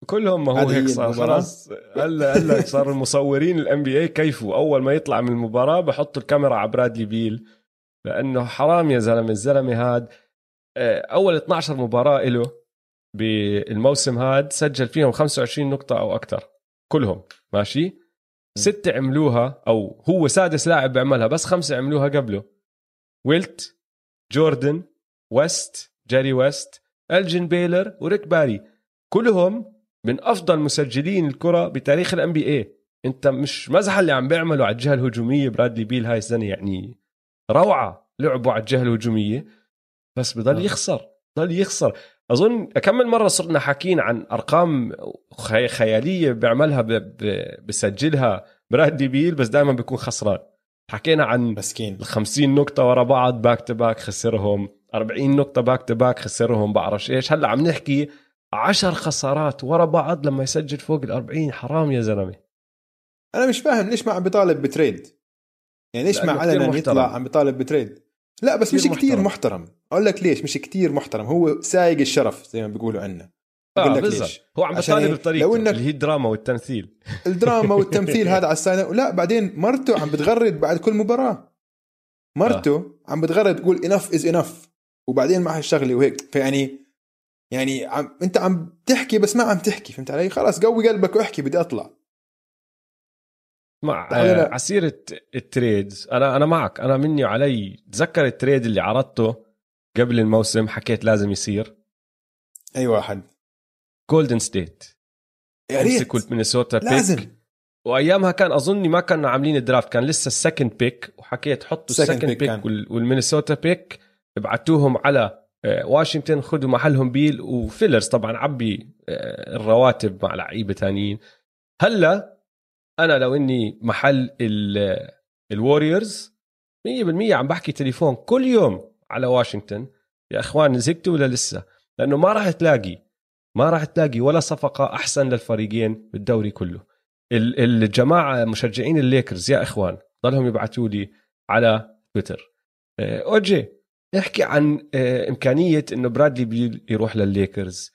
كلهم ما هو هيك صار خلاص هلا هلا صار المصورين ال NBA كيفوا أول ما يطلع من المباراة بحطوا الكاميرا على برادلي بيل لأنه حرام يا زلمة الزلمة هاد آه، أول 12 مباراة له بالموسم هاد سجل فيهم 25 نقطة أو أكثر كلهم ماشي؟ ستة عملوها أو هو سادس لاعب بيعملها بس خمسة عملوها قبله. ويلت جوردن ويست جيري ويست الجن بيلور وريك باري كلهم من أفضل مسجلين الكرة بتاريخ ال NBA أنت مش مزح اللي عم بيعمله على الجهة الهجومية. برادلي بيل هاي السنة يعني روعة لعبوا على الجهة الهجومية. بس بضل آه. يخسر ضل يخسر. أظن كم مرة صرنا حاكين عن أرقام خيالية بيعملها بسجلها برادلي بيل بس دائما بيكون خسران. حكينا عن مسكين. ال 50 نقطة ورا بعض back to back خسرهم. 40 نقطة back to back خسرهم. بعرفش إيش. هلأ عم نحكي عشر خسارات ورا بعض لما يسجل فوق ال 40 حرام يا زلمة. أنا مش فاهم ليش ما عم بيطالب ب trade؟ يعني ليش ما علنا يطلع عم بيطالب ب trade؟ لا بس مش كتير محترم. محترم. أقول لك ليش؟ مش كتير محترم. هو سايق الشرف زي ما بيقولوا عنا. أقول لك ليش؟ هو عم بيطالب بطريقه لو إنك اللي هي الدراما والتمثيل. الدراما والتمثيل هذا على السنة لا بعدين مرته عم بتغرد بعد كل مباراة. مرته آه. عم بتغرد تقول enough is enough وبعدين معها الشغلة وهيك. فيعني يعني عم انت عم تحكي بس ما عم تحكي فهمت علي؟ خلاص قوي قلبك واحكي بدي أطلع. مع آه ع سيرة ال trades. أنا أنا معك. أنا مني وعلي تذكر ال trade اللي عرضته قبل الموسم حكيت لازم يصير. اي واحد Golden State يا ريت. مينيسوتا pick لازم. وأيامها كان اظني ما كنا عاملين ال draft كان لسه ال second pick وحكيت حطوا ال second pick والمينيسوتا pick ابعتوهم على واشنطن خذوا محلهم بيل و fillers طبعا عبي آه، الرواتب مع لعيبة ثانيين هلأ أنا لو إني محل ال Warriors 100% عم بحكي تليفون كل يوم على واشنطن. يا إخوان زهقتوا ولا لسه؟ لأنه ما راح تلاقي ما راح تلاقي ولا صفقة أحسن للفريقين بالدوري كله. الجماعة مشجعين الليكرز يا إخوان ضلهم يبعثوا لي على تويتر. آه، أوجي. احكي عن آه، إمكانية إنه برادلي بيل يروح للليكرز.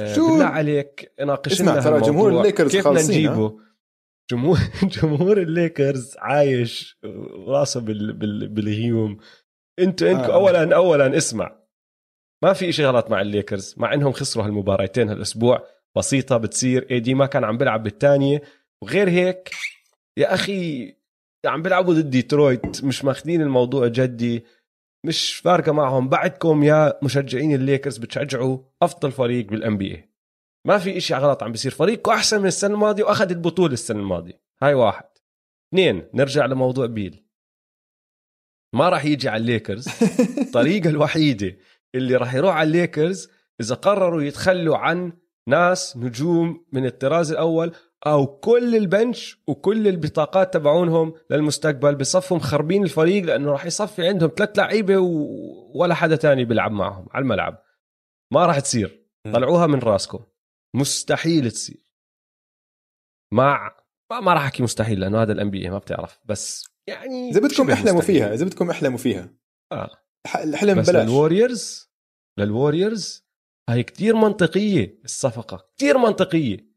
آه، شو؟ بالله عليك ناقشنا اسمع ترى جمهور الليكرز كيف بدنا نجيبه؟ جمهور جمهور الليكرز عايش راسه بال... بال... بالغيوم انت انت آه. اولا اولا اسمع. ما في شيء غلط مع الليكرز مع إنهم خسروا هالمباراتين هالأسبوع. بسيطة بتصير. AD ما كان عم بيلعب بالثانية. وغير هيك يا أخي عم بيلعبوا ضد ديترويت. مش ماخذين الموضوع جدي. مش فارقة معهم. بعدكم يا مشجعين الليكرز بتشجعوا أفضل فريق بال NBA ما في إشي غلط عم بيصير. فريقكم أحسن من السنة الماضية وأخذ البطولة السنة الماضية. هاي واحد. اثنين نرجع لموضوع بيل. ما راح يجي على الليكرز. الطريقة الوحيدة اللي راح يروح على الليكرز إذا قرروا يتخلوا عن ناس نجوم من الطراز الأول أو كل ال bench وكل البطاقات تبعونهم للمستقبل بصفوا مخربين الفريق لأنه راح يصفي عندهم ثلاث لعيبة ولا حدا تاني بيلعب معهم على الملعب. ما راح تصير. طلعوها من راسكم. مستحيل تصير. مع ما, ما راح أحكي مستحيل لأنه هذا ال NB ما بتعرف. بس يعني إذا بدكم أحلموا فيها إذا بدكم أحلموا فيها. آه. الحلم بس بلاش لل Warriors لل Warriors هاي كتير منطقية الصفقة. كتير منطقية.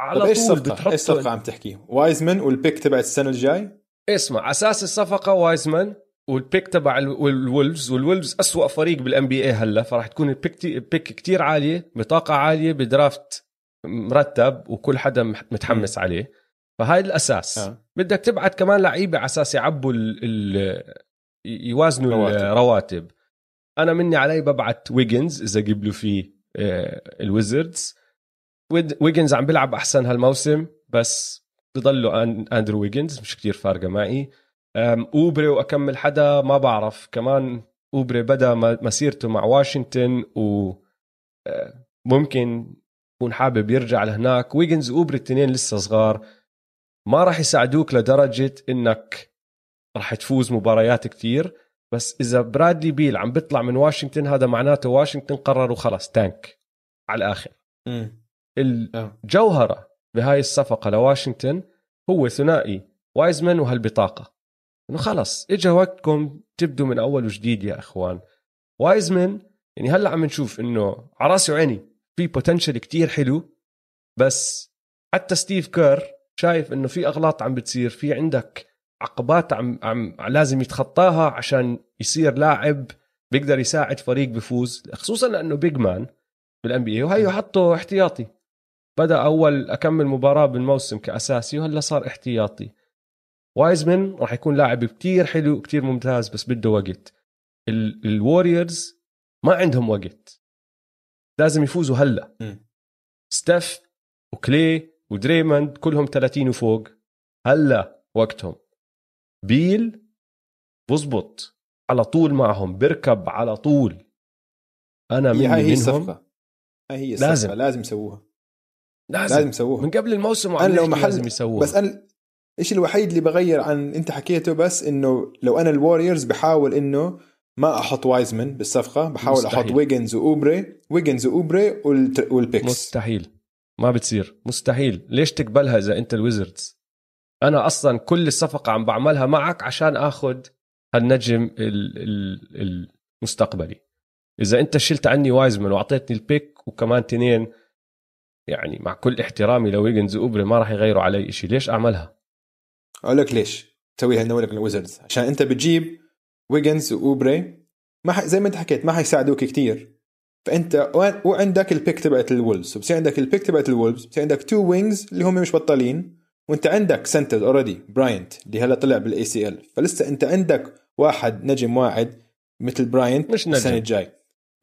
على طول إيش الصفقه؟ إيش الصفقه عم تحكي؟ وايزمان وال pick تبع السنة الجاي؟ اسمع أساس الصفقة وايزمان وال pick تبع ال Wolves وال Wolves أسوأ فريق بال NBA هلا فراح تكون ال pick pick كتير عالية بطاقة عالية ب draft مرتب وكل حدا متحمس م. عليه فهاي الأساس أه. بدك تبعت كمان لعيبة على أساس يعبوا ال ال يوازنوا رواتب. الرواتب أنا مني علي ببعت ويجنز إذا قبلوا فيه آه، ال Wizards ويجنز عم بيلعب أحسن هالموسم بس بضلوا أندرو ويجنز مش كتير فارقة معي. أوبري وأكمل حدا ما بعرف. كمان أوبري بدا مسيرته مع واشنطن و ممكن يكون حابب يرجع لهناك. ويجنز وأوبري الاثنين لسه صغار. ما راح يساعدوك لدرجة إنك راح تفوز مباريات كثير بس إذا برادلي بيل عم بيطلع من واشنطن هذا معناته واشنطن قرروا خلص تانك على الآخر. م. الجوهرة بهاي الصفقة لواشنطن هو ثنائي. وايزمان وهالبطاقة. إنه خلص اجى وقتكم تبدوا من أول وجديد يا إخوان. وايزمان يعني هلأ عم نشوف إنه على رأسي وعيني في potential كتير حلو بس حتى ستيف كير شايف إنه في أغلاط عم بتصير في عندك عقبات عم, عم لازم يتخطاها عشان يصير لاعب بيقدر يساعد فريق بفوز خصوصا لأنه big man بال NBA وهي حطه احتياطي. بدأ أول أكمل مباراة بالموسم كأساسي وهلا صار احتياطي. وايزمان راح يكون لاعب كتير حلو كتير ممتاز بس بده وقت. ال Warriors ما عندهم وقت. لازم يفوزوا هلا. ستيف وكلي ودريموند كلهم 30 وفوق. هلا وقتهم. بيل بزبط. على طول معهم. بركب على طول. أنا من هاي هي الصفقة. هاي هي الصفقة. لازم. لازم يسووها. لازم لازم يسووها. من قبل الموسم أنا لو محل لازم يسووها. بس أنا الشيء الوحيد اللي بغير عن أنت حكيته بس إنه لو أنا ال Warriors بحاول إنه ما أحط وايزمن بالصفقة بحاول مستحيل. أحط ويجنز وأوبري. ويجنز وأوبري وال picks مستحيل. ما بتصير. مستحيل. ليش تقبلها إذا أنت ال Wizards أنا أصلا كل الصفقة عم بعملها معك عشان آخذ هالنجم المستقبلي. إذا أنت شلت عني وايزمان وأعطيتني ال pick وكمان تنين يعني مع كل احترامي لويجنز واوبري ما راح يغيروا علي شيء ليش أعملها؟ أقول لك ليش. تسويها نقول لك ال Wizards عشان أنت بتجيب ويجنز واوبري ما ح... زي ما أنت حكيت ما حيساعدوك كثير فأنت وعندك ال pick تبعت ال Wolves. وبصير عندك ال pick تبعت ال Wolves. بصير عندك two wings اللي هم مش بطالين. وأنت عندك center already براينت اللي هلا طلع بال ACL فلسه أنت عندك واحد نجم واعد مثل براينت مش نجم. السنة الجاي.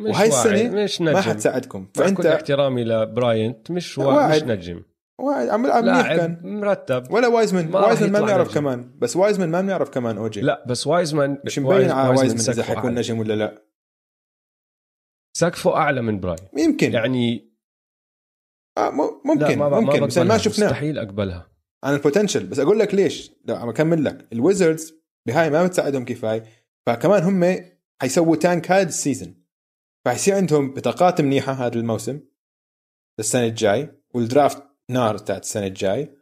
وهي السنة مش نجم. ما حتساعدكم فأنت كل احترامي لبراينت مش واعد مش نجم. واعد. عم بيلعب منيح كان. مرتب. ولا وايزمان وايزمان ما بنعرف كمان. بس وايزمان ما بنعرف كمان أوجي. لا بس وايزمان مش مبين على وايزمان إذا حيكون نجم ولا لا. سقفه أعلى من براين. يمكن. يعني آه ممكن ما ممكن. ما بس ما شفناه. مستحيل أقبلها. عن ال potential بس أقول لك ليش. لا عم أكمل لك. ال Wizards بهاي ما بتساعدهم كفاية. فكمان هم حيسووا tank هذا ال season. فحيصير عندهم بطاقات منيحة هذا الموسم السنة الجاي وال draft نار تاعت السنة الجاي.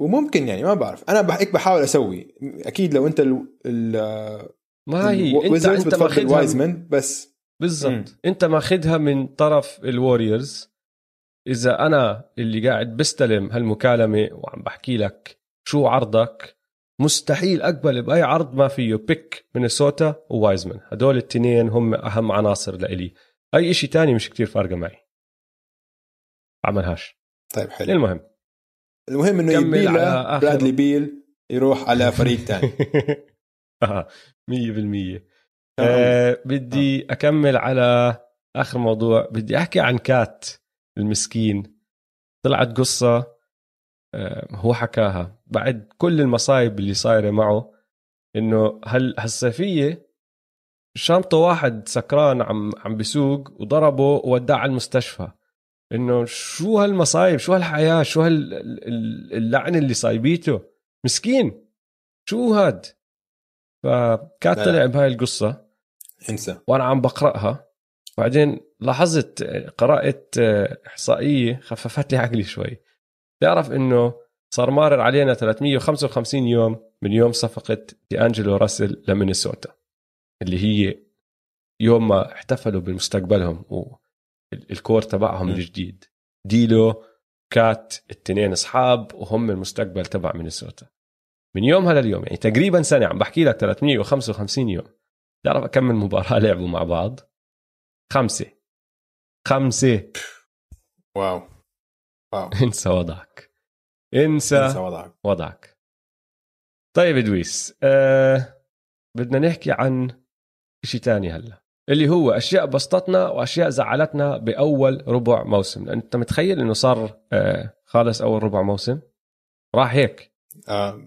وممكن يعني ما بعرف أنا هيك بحاول أسوي. أكيد لو أنت ال ال ما هي انت أنت ماخذها وايزمان بس بالضبط. أنت ماخذها من طرف ال Warriors إذا أنا اللي قاعد بستلم هالمكالمة وعم بحكي لك شو عرضك مستحيل أقبل بأي عرض ما فيه pick مينيسوتا ووايزمان هدول الاثنين هم أهم عناصر لإلي. أي شيء تاني مش كتير فارقة معي. عملهاش طيب حلو. المهم. المهم إنه يبيل برادلي بيل يروح على فريق ثاني آه 100% آه بدي أكمل على آخر موضوع. بدي أحكي عن كات المسكين. طلعت قصة آه هو حكاها. بعد كل المصايب اللي صايرة معه إنه هل هالصيفية شنطة واحد سكران عم عم بسوق وضربه ووداه على المستشفى. إنه شو هالمصايب؟ شو هالحياة؟ شو هاللعنه اللي صايبيته؟ مسكين. شو هاد؟ فكانت طلع بهاي القصة. انسى. وأنا عم بقرأها. بعدين لاحظت قرات إحصائية خففت لي عقلي شوي. تعرف إنه صار مارر علينا 355 يوم من يوم صفقة دي انجلو راسل لمينيسوتا اللي هي يوم ما احتفلوا بمستقبلهم ال core تبعهم الجديد. ديلو كات التنين أصحاب وهم المستقبل تبع مينيسوتا. من يومها لليوم يعني تقريبا سنة عم بحكي لك 355 يوم. تعرف كم من مباراة لعبوا مع بعض؟ خمسة. خمسة. واو. واو. انسى وضعك. انسى, انسى وضعك. وضعك. طيب ادويس أه بدنا نحكي عن شيء تاني هلا اللي هو أشياء بسطتنا وأشياء زعلتنا بأول ربع موسم أنت متخيل إنه صار آه خالص أول ربع موسم؟ راح هيك. آه.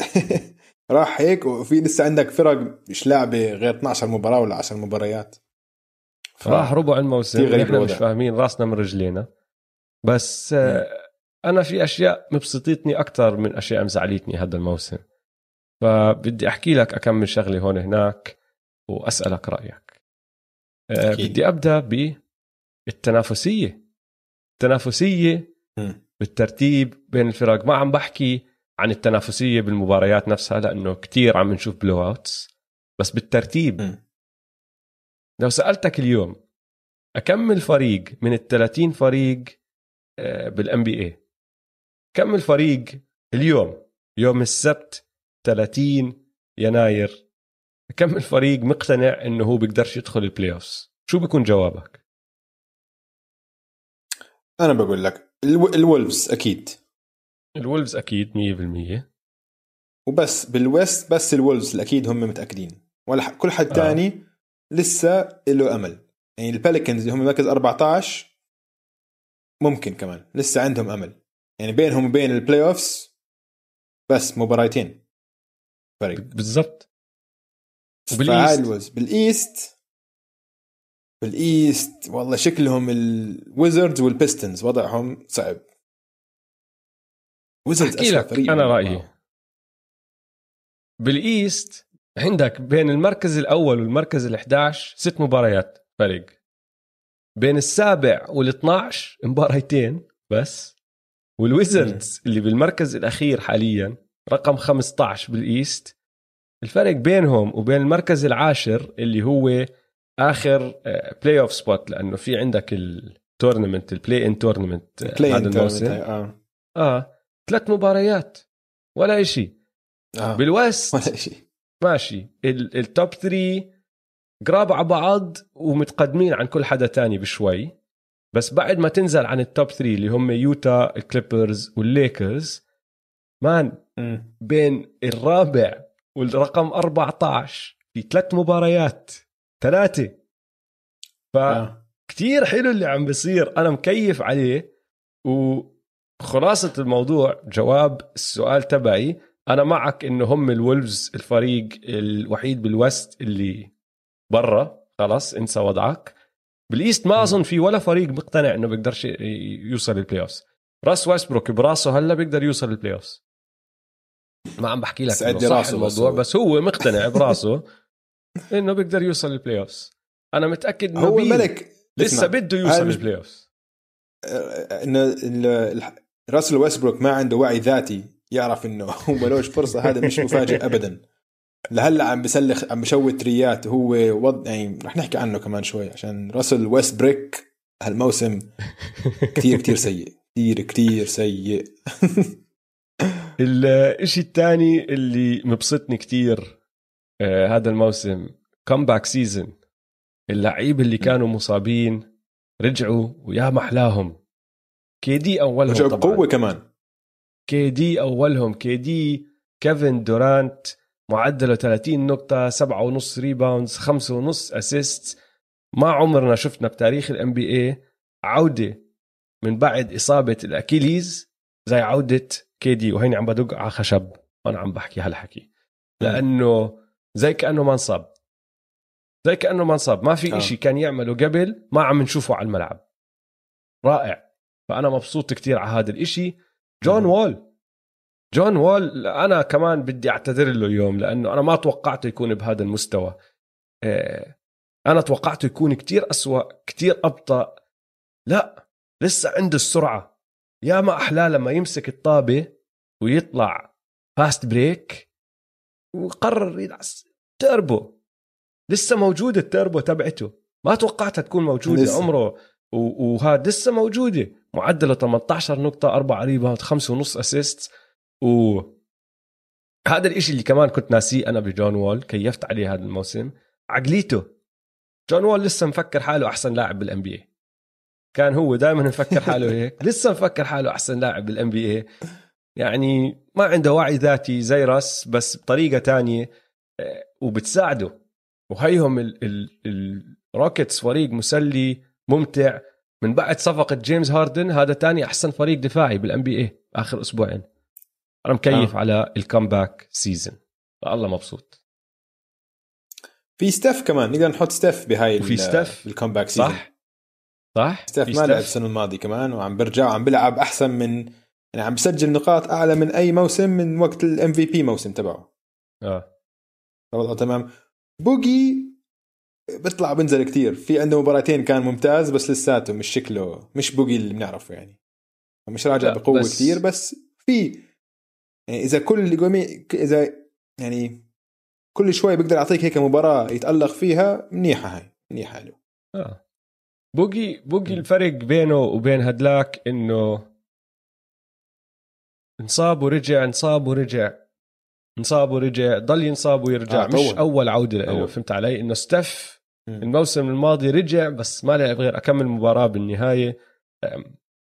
راح هيك وفي لسه عندك فرق مش لاعبه غير 12 مباراة ولا 10 مباريات. ف... راح ربع الموسم إحنا مش فاهمين راسنا من رجلينا. بس آه أنا في أشياء مبسطتني أكثر من أشياء مزعلتني هذا الموسم. فبدي أحكي لك أكمل شغلة هون هناك وأسألك رأيك. آه، أكيد. بدي أبدأ بالتنافسيه التنافسية. بالترتيب بين الفرق. ما عم بحكي عن التنافسية بالمباريات نفسها لأنه كتير عم نشوف بلو اوتس بس بالترتيب. م. لو سألتك اليوم أكمل فريق من ال 30 فريق آه، بال NBA كم الفريق اليوم؟ يوم السبت 30 يناير. كم الفريق مقتنع إنه هو بيقدرش يدخل ال playoffs شو بيكون جوابك؟ أنا بقول لك ال Wolves أكيد. ال Wolves أكيد 100% وبس بال West بس ال Wolves أكيد هم متأكدين. ولا كل حد آه. تاني لسه له أمل. يعني ال Pelicans اللي هم مركز 14 ممكن كمان لسه عندهم أمل. يعني بينهم وبين ال playoffs بس مباراتين فريق بالضبط. وبال East بال East بال East والله شكلهم ال Wizards وال Pistons وضعهم صعب. Wizards أحكي لك أنا رأيي. بال East عندك بين المركز الأول والمركز ال11 ست مباريات فرق بين السابع وال12 مباريتين بس. وال Wizards اللي بالمركز الأخير حاليا رقم 15 بال East الفرق بينهم وبين المركز العاشر اللي هو آخر playoff spot لأنه في عندك ال tournament ال play-in tournament هذا الموسم. آه. آه ثلاث مباريات ولا شيء آه. بال West ولا شيء ماشي. ال top 3 قراب على بعض ومتقدمين عن كل حدا تاني بشوي. بس بعد ما تنزل عن ال top 3 اللي هم يوتا ال Clippers وال Lakers man بين الرابع والرقم 14 في ثلاث مباريات ثلاثة. فكتير آه. حلو اللي عم بيصير. أنا مكيف عليه. وخلاصة الموضوع جواب السؤال تبعي أنا معك إنه هم ال Wolves الفريق الوحيد بال West اللي برا. خلاص إنسى وضعك. بال East ما أظن في ولا فريق مقتنع إنه بيقدرش يوصل ال playoff راس ويستبروك براسه هلأ بيقدر يوصل ال playoff ما عم بحكي لك صح الموضوع بس, بس هو مقتنع براسه إنه بيقدر يوصل ال playoff أنا متأكد إنه هو ملك لسه بده يوصل ال play off إنه راسل ويستبروك ما عنده وعي ذاتي يعرف إنه هو ملوش فرصه هذا مش مفاجئ ابدا. لهلا عم بسلخ عم بشوت تريات وهو وض... يعني رح نحكي عنه كمان شوي عشان راسل ويستبروك هالموسم كثير كثير سيء. كثير كثير سيء. الشيء الثاني اللي مبسطني كثير آه هذا الموسم comeback season اللعيبه اللي كانوا مصابين رجعوا ويا محلاهم. KD أولهم رجعوا بقوة كمان. KD أولهم. KD كيفن دورانت معدلة 30 نقطة 7.5 rebounds 5.5 assist ما عمرنا شفنا بتاريخ ال NBA عودة من بعد إصابة ال Achilles زي عودة KD وهيني عم بدق على خشب. وأنا عم بحكي هالحكي. لأنه زي كأنه ما انصاب. زي كأنه ما انصاب. ما في آه. إشي كان يعمله قبل ما عم نشوفه على الملعب. رائع. فأنا مبسوط كتير على هذا الإشي. جون وول. جون وول أنا كمان بدي أعتذر له اليوم لأنه أنا ما توقعته يكون بهذا المستوى. آه، أنا توقعته يكون كتير أسوأ كتير أبطأ. لا لسه عنده السرعة. يا ما احلاه لما يمسك الطابة ويطلع fast break وقرر يدعس تربو. لسه موجودة التربو تبعته. ما توقعتها تكون موجودة لسه. عمره. وهذا لسه موجودة. معدلة 18 نقطة 4 rebound 5 ونص assist و هذا الإشي اللي كمان كنت ناسيه أنا بجون وول كيفت عليه هذا الموسم. عقليته. جون وول لسه مفكر حاله أحسن لاعب بال NBA كان هو دائما مفكر حاله هيك. لسه مفكر حاله أحسن لاعب بال NBA يعني ما عنده وعي ذاتي زي راسل بس بطريقة تانية آه، وبتساعده. وهيهم الروكيتس فريق مسلي ممتع. من بعد صفقة جيمس هاردن هذا تاني أحسن فريق دفاعي بال NBA آخر أسبوعين. أنا مكيف آه. على ال comeback season الله مبسوط. في ستيف كمان نقدر نحط ستيف بهاي في ستيف؟ ال comeback season صح؟ صح؟ ستيف ما لعب السنة الماضية كمان وعم برجع وعم بيلعب أحسن من يعني عم بسجل نقاط أعلى من أي موسم من وقت ال MVP موسم تبعه. آه. وضعه تمام. بوجي بيطلع بنزل كثير في عنده مباراتين كان ممتاز بس لساته مش شكله مش بوجي اللي بنعرفه يعني. مش راجع بقوة بس كثير بس في يعني إذا كل إذا يعني كل شوي بيقدر يعطيك هيك مباراة يتألق فيها منيحة هاي منيحة له آه. بوجي بوجي الفرق بينه وبين هدلاك إنه انصاب ورجع انصاب ورجع انصاب ورجع ضل ينصاب ويرجع. آه مش أول عودة له فهمت علي؟ إنه ستيف الموسم الماضي رجع بس ما لعب غير أكمل مباراة بالنهاية.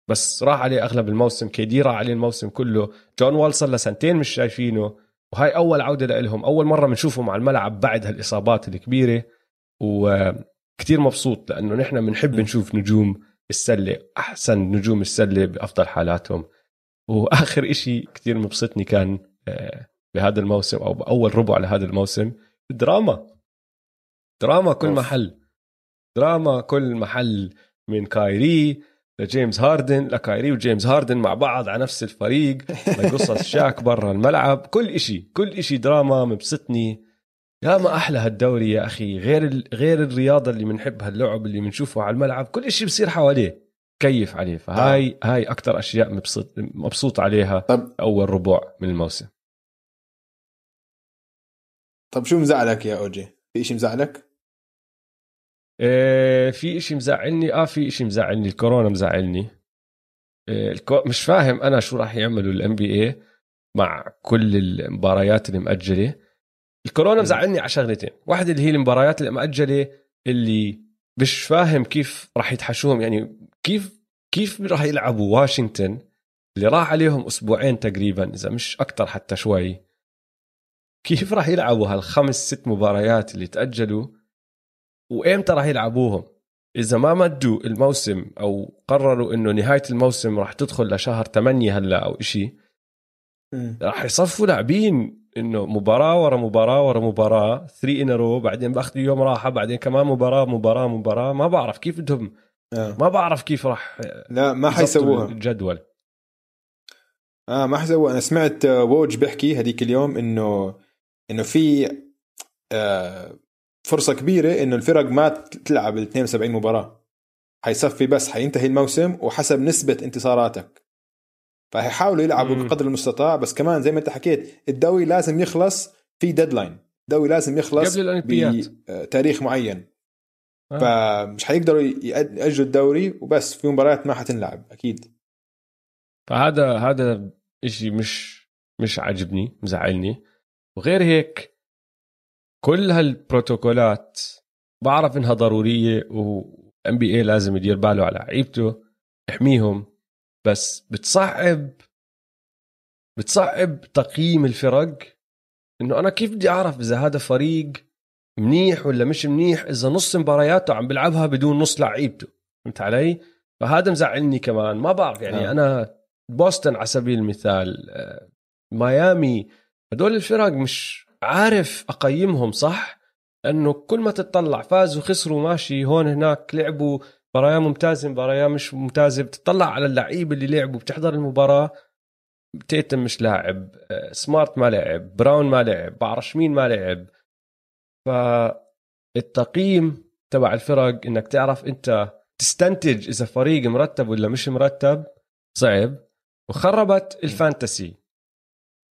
بس راح عليه أغلب الموسم. كيدي راح عليه الموسم كله. جون وول صار له سنتين مش شايفينه. وهاي أول عودة لهم أول مرة بنشوفهم على الملعب بعد هالإصابات الكبيرة. وكتير مبسوط لأنه نحن بنحب نشوف نجوم السلة أحسن نجوم السلة بأفضل حالاتهم. وآخر إشي كتير مبسطني كان آه، بهذا الموسم أو بأول ربع لهذا الموسم دراما. دراما كل محل. دراما كل محل من كايري لجيمس هاردن لكايري وجيمس هاردن مع بعض على نفس الفريق لقصص شاك برا الملعب. كل إشي كل إشي دراما مبسطني. يا ما أحلى هالدوري يا أخي غير غير الرياضة اللي بنحبها اللعب اللي بنشوفه على الملعب. كل شيء بصير حواليه كيف عليه. فهاي آه. هاي أكثر أشياء مبسوط مبسوط عليها طب أول ربع من الموسم. طب شو مزعلك يا أوجي؟ في شيء مزعلك؟ إيه في شيء مزعلني؟ آه في شيء مزعلني. الكورونا مزعلني. إيه مش فاهم أنا شو راح يعملوا الام بي اي مع كل المباريات اللي مأجلة. الكورونا مزعلني على شغلتين. واحدة اللي هي المباريات المأجلة اللي مش فاهم كيف راح يتحشوهم. يعني كيف كيف راح يلعبوا واشنطن اللي راح عليهم أسبوعين تقريبا إذا مش أكثر حتى شوي. كيف راح يلعبوا هالخمس ست مباريات اللي تأجلوا؟ وامتى راح يلعبوهم؟ إذا ما مدوا الموسم أو قرروا إنه نهاية الموسم راح تدخل لشهر 8 هلا أو إشي راح يصفوا لاعبين إنه مباراة ورا مباراة ورا مباراة 3 ان رو بعدين باخذوا يوم راحة بعدين كمان مباراة مباراة مباراة ما بعرف كيف بدهم آه. ما بعرف كيف راح لا ما حيسووها. الجدول. آه ما حيسووها. أنا سمعت ووج بيحكي هذيك اليوم إنه إنه في آه فرصة كبيرة إنه الفرق ما تلعب ال 72 مباراة. حيصفي بس حينتهي الموسم وحسب نسبة انتصاراتك. فحيحاولوا يلعبوا مم. بقدر المستطاع بس كمان زي ما أنت حكيت الدوري لازم يخلص في ديدلاين الدوري لازم يخلص قبل بتاريخ معين. آه. فمش حيقدروا يأجلوا الدوري وبس في مباريات ما حتنلعب أكيد. فهذا هذا شيء مش مش عاجبني مزعلني. وغير هيك كل هالبروتوكولات بعرف إنها ضرورية وام بي اي لازم يدير باله على لعيبته يحميهم بس بتصعب بتصعب تقييم الفرق إنه أنا كيف بدي أعرف إذا هذا فريق منيح ولا مش منيح إذا نص مبارياته عم بيلعبها بدون نص لعيبته فهمت علي؟ فهذا مزعلني كمان ما بعرف يعني آه. أنا بوسطن على سبيل المثال آه، ميامي هدول الفرق مش عارف أقيمهم صح؟ لأنه كل ما تطلع فازوا خسروا ماشي هون هناك لعبوا مباراة ممتازة مباراة مش ممتازة. بتطلع على اللعيبة اللي لعبوا بتحضر المباراة. تيتم مش لاعب آه، سمارت ما لعب براون ما لعب بعرفش مين ما لعب. فالتقييم تبع الفرق إنك تعرف أنت تستنتج إذا فريق مرتب ولا مش مرتب صعب. وخربت ال fantasy.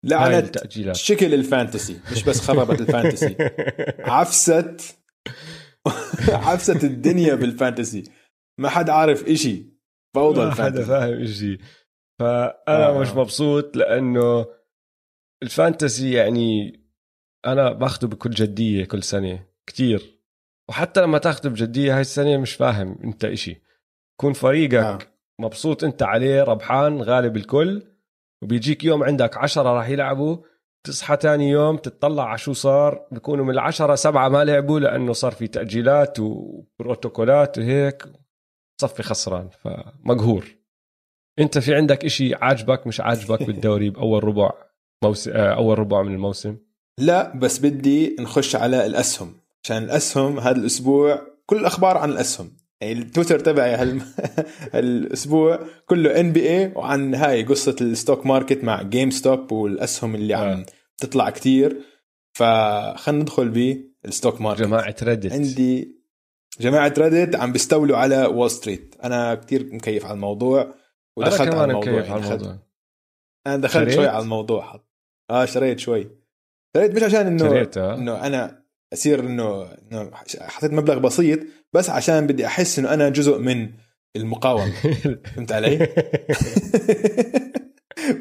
لعنت شكل ال fantasy مش بس خربت الفانتسي. عفست عفست الدنيا بال fantasy. ما حد عارف إشي فوضى ما حدا فاهم إشي. فأنا آه. مش مبسوط لأنه الفانتسي يعني أنا باخده بكل جدية كل سنة كتير. وحتى لما تاخده بجدية هاي السنة مش فاهم أنت إشي. يكون فريقك آه. مبسوط أنت عليه ربحان غالب الكل وبيجيك يوم عندك عشرة راح يلعبوا تصحى تاني يوم تطلع على شو صار؟ بيكونوا من العشرة سبعة ما لعبوا لأنه صار في تأجيلات وبروتوكولات وهيك. صفي خسران فمقهور. أنت في عندك إشي عاجبك مش عاجبك بالدوري بأول ربع موسم آه، أول ربع من الموسم؟ لا بس بدي نخش على الأسهم. عشان الأسهم هذا الأسبوع كل الأخبار عن الأسهم. يعني التويتر تبعي هال... هالأسبوع كله NBA وعن هاي قصة ال stock market مع GameStop والأسهم اللي عم آه. تطلع كتير فخلينا ندخل بال stock market جماعة Reddit عندي جماعة Reddit عم بيستولوا على وول ستريت أنا كتير مكيف على الموضوع ودخلت أنا على الموضوع مكيف على الموضوع أنا دخلت شريت؟ شوي على الموضوع حط. آه شريت شوي شريت مش عشان إنه آه. إنه أنا اصير إنه حطيت مبلغ بسيط بس عشان بدي أحس إنه أنا جزء من المقاومة. فهمت علي؟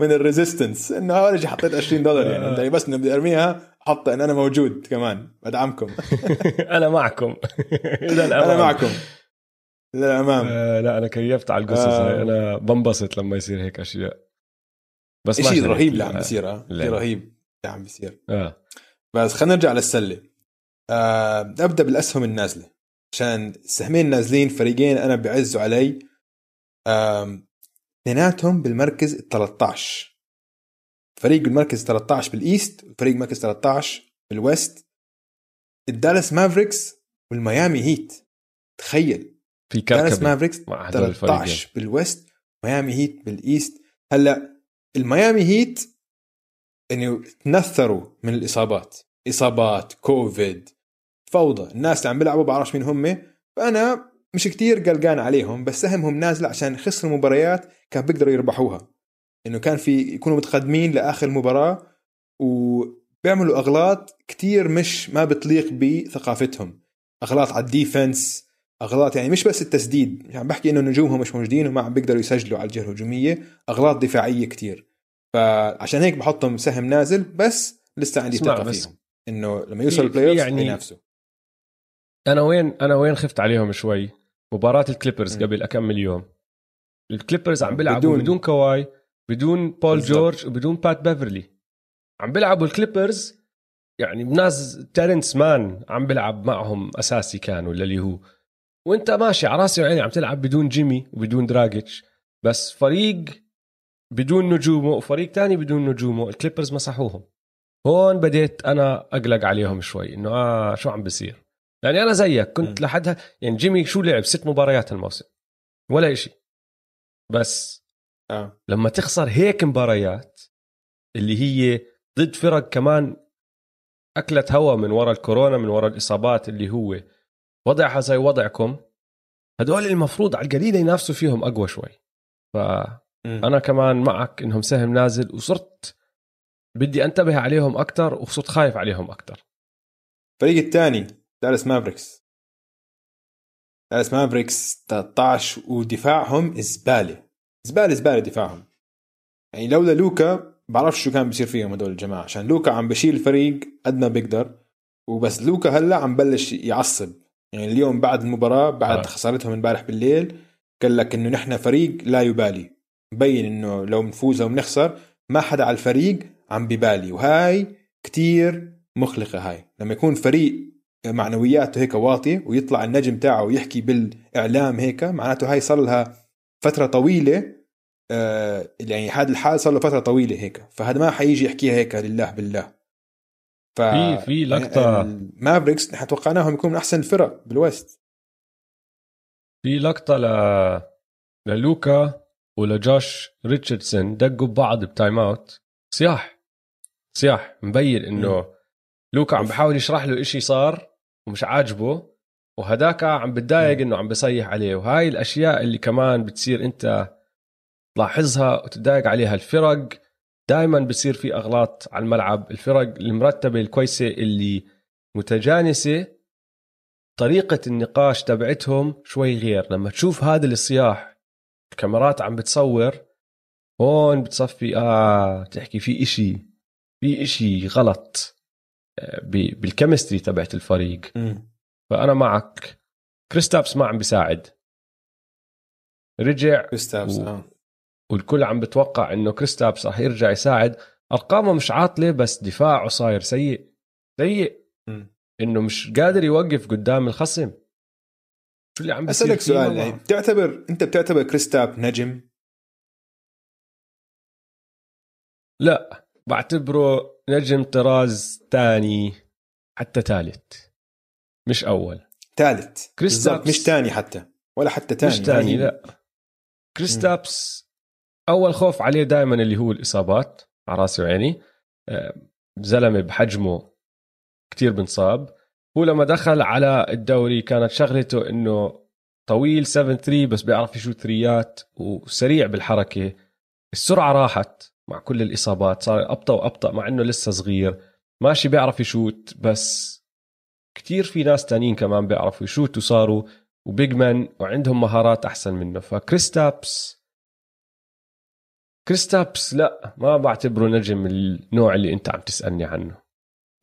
من ال resistance إنه اول حطيت 20 دولار يعني انت بس إنه بدي أرميها أحط ان أنا موجود كمان بدعمكم. أنا معكم. أنا معكم. للامام آه لا أنا كيفت على القصص آه. أنا بنبسط لما يصير هيك أشياء. بس شيء رهيب اللي عم بيصير آه. شيء رهيب اللي عم بيصير. آه. بس خلينا نرجع للسلة. آه أبدأ بالأسهم النازلة. عشان السهمين نازلين فريقين أنا بعزوا علي. اثنيناتهم بالمركز ال 13 فريق بالمركز 13 بال East وفريق مركز 13 بال West. الدالاس مافريكس والميامي هيت. تخيل. في كركبة دالاس مافريكس مع 13 بال West ميامي هيت بال East. هلأ الميامي هيت انه تأثروا من الإصابات. إصابات كوفيد فوضى. الناس اللي عم بيلعبوا بعرفش مين هم. فأنا مش كتير قلقان عليهم بس سهمهم نازل عشان خسروا مباريات كان بيقدروا يربحوها. إنه كان في يكونوا متقدمين لآخر مباراة وبيعملوا أغلاط كتير مش ما بتليق بثقافتهم. أغلاط على ال defense أغلاط يعني مش بس التسديد. يعني بحكي إنه نجومهم مش موجودين وما عم بيقدروا يسجلوا على الجهة الهجومية. أغلاط دفاعية كتير. فعشان هيك بحطهم سهم نازل بس لسه عندي ثقة فيهم. إنه لما يوصل ال play يعني ينافسوا أنا وين أنا وين خفت عليهم شوي؟ مباراة الكليبرز. قبل كم يوم. الكليبرز عم بيلعبوا بدون, بدون كواي بدون بول بالزبط. جورج وبدون بات بيفرلي عم بيلعبوا الكليبرز يعني ناس تيرنس مان عم بيلعب معهم أساسي كان ولا اللي هو. وأنت ماشي على راسي وعيني عم تلعب بدون جيمي وبدون دراجيتش بس فريق بدون نجومه وفريق تاني بدون نجومه الكليبرز مسحوهم. هون بديت أنا أقلق عليهم شوي إنه آه شو عم بصير يعني أنا زيك كنت. لحدها يعني جيمي شو لعب؟ ست مباريات الموسم ولا إشي. بس آه. لما تخسر هيك مباريات اللي هي ضد فرق كمان اكلت هوا من وراء الكورونا من وراء الإصابات اللي هو وضعها زي وضعكم هدول المفروض على القليله ينافسوا فيهم أقوى شوي. فانا كمان معك إنهم سهم نازل وصرت بدي أنتبه عليهم أكثر وصرت خايف عليهم أكثر الفريق الثاني. دالاس مافريكس. دالاس مافريكس 13 ودفاعهم زباله زباله زباله دفاعهم. يعني لولا لوكا بعرفش شو كان بيصير فيهم هدول الجماعة. عشان لوكا عم بشيل الفريق قد ما بيقدر وبس لوكا هلأ عم بلش يعصب. يعني اليوم بعد المباراة بعد آه. خسارتهم امبارح بالليل قال لك إنه نحن فريق لا يبالي. مبين إنه لو بنفوز أو بنخسر ما حدا على الفريق عم ببالي. وهاي كتير مقلقة هاي. لما يكون فريق معنوياته هيك واطيه ويطلع النجم تاعه ويحكي بالإعلام هيك. معناته هاي صار لها فترة طويلة آه يعني هذا الحال صار له فترة طويلة هيك. فهذا ما حيجي يحكيها هيك لله بالله. ف في في لقطة. مافريكس نحن توقعناهم يكونوا من أحسن الفرق بال West في لقطة ل للوكا ولجوش ريتشاردسون دقوا ببعض ب timeout. صياح صياح مبين إنه لوكا عم بحاول يشرح له إشي صار. ومش عاجبه وهداك عم بتضايق إنه عم بصيح عليه. وهاي الأشياء اللي كمان بتصير أنت تلاحظها وتضايق عليها الفرق. دائما بصير في أغلاط على الملعب. الفرق المرتبة الكويسة اللي متجانسة طريقة النقاش تبعتهم شوي غير. لما تشوف هذا الصياح الكاميرات عم بتصور هون بتصفي آه تحكي في إشي في إشي غلط. بال chemistry تبعت الفريق. م. فأنا معك. كريستابس ما عم بيساعد. رجع كريستابس و... آه. والكل عم بتوقع إنه كريستابس رح يرجع يساعد. أرقامه مش عاطلة بس دفاعه صاير سيء. سيء. م. إنه مش قادر يوقف قدام الخصم. شو اللي عم بيصير أسألك سؤال يعني بتعتبر أنت بتعتبر كريستاب نجم؟ لا. بعتبره نجم طراز ثاني حتى ثالث مش أول. ثالث كريستابس مش ثاني حتى. ولا حتى ثاني مش ثاني لا. كريستابس أول خوف عليه دائما اللي هو الإصابات على رأسي وعيني. آه، زلمة بحجمه كتير بنصاب. هو لما دخل على الدوري كانت شغلته إنه طويل 7 3 بس بيعرف يشوت ثريات وسريع بالحركة. السرعة راحت. مع كل الإصابات صار أبطأ وأبطأ مع إنه لسه صغير. ماشي بيعرف يشوت بس كتير في ناس تانيين كمان بيعرفوا يشوتوا صاروا وبيج مان وعندهم مهارات أحسن منه. فكريستابس كريستابس لا ما بعتبره نجم النوع اللي أنت عم تسألني عنه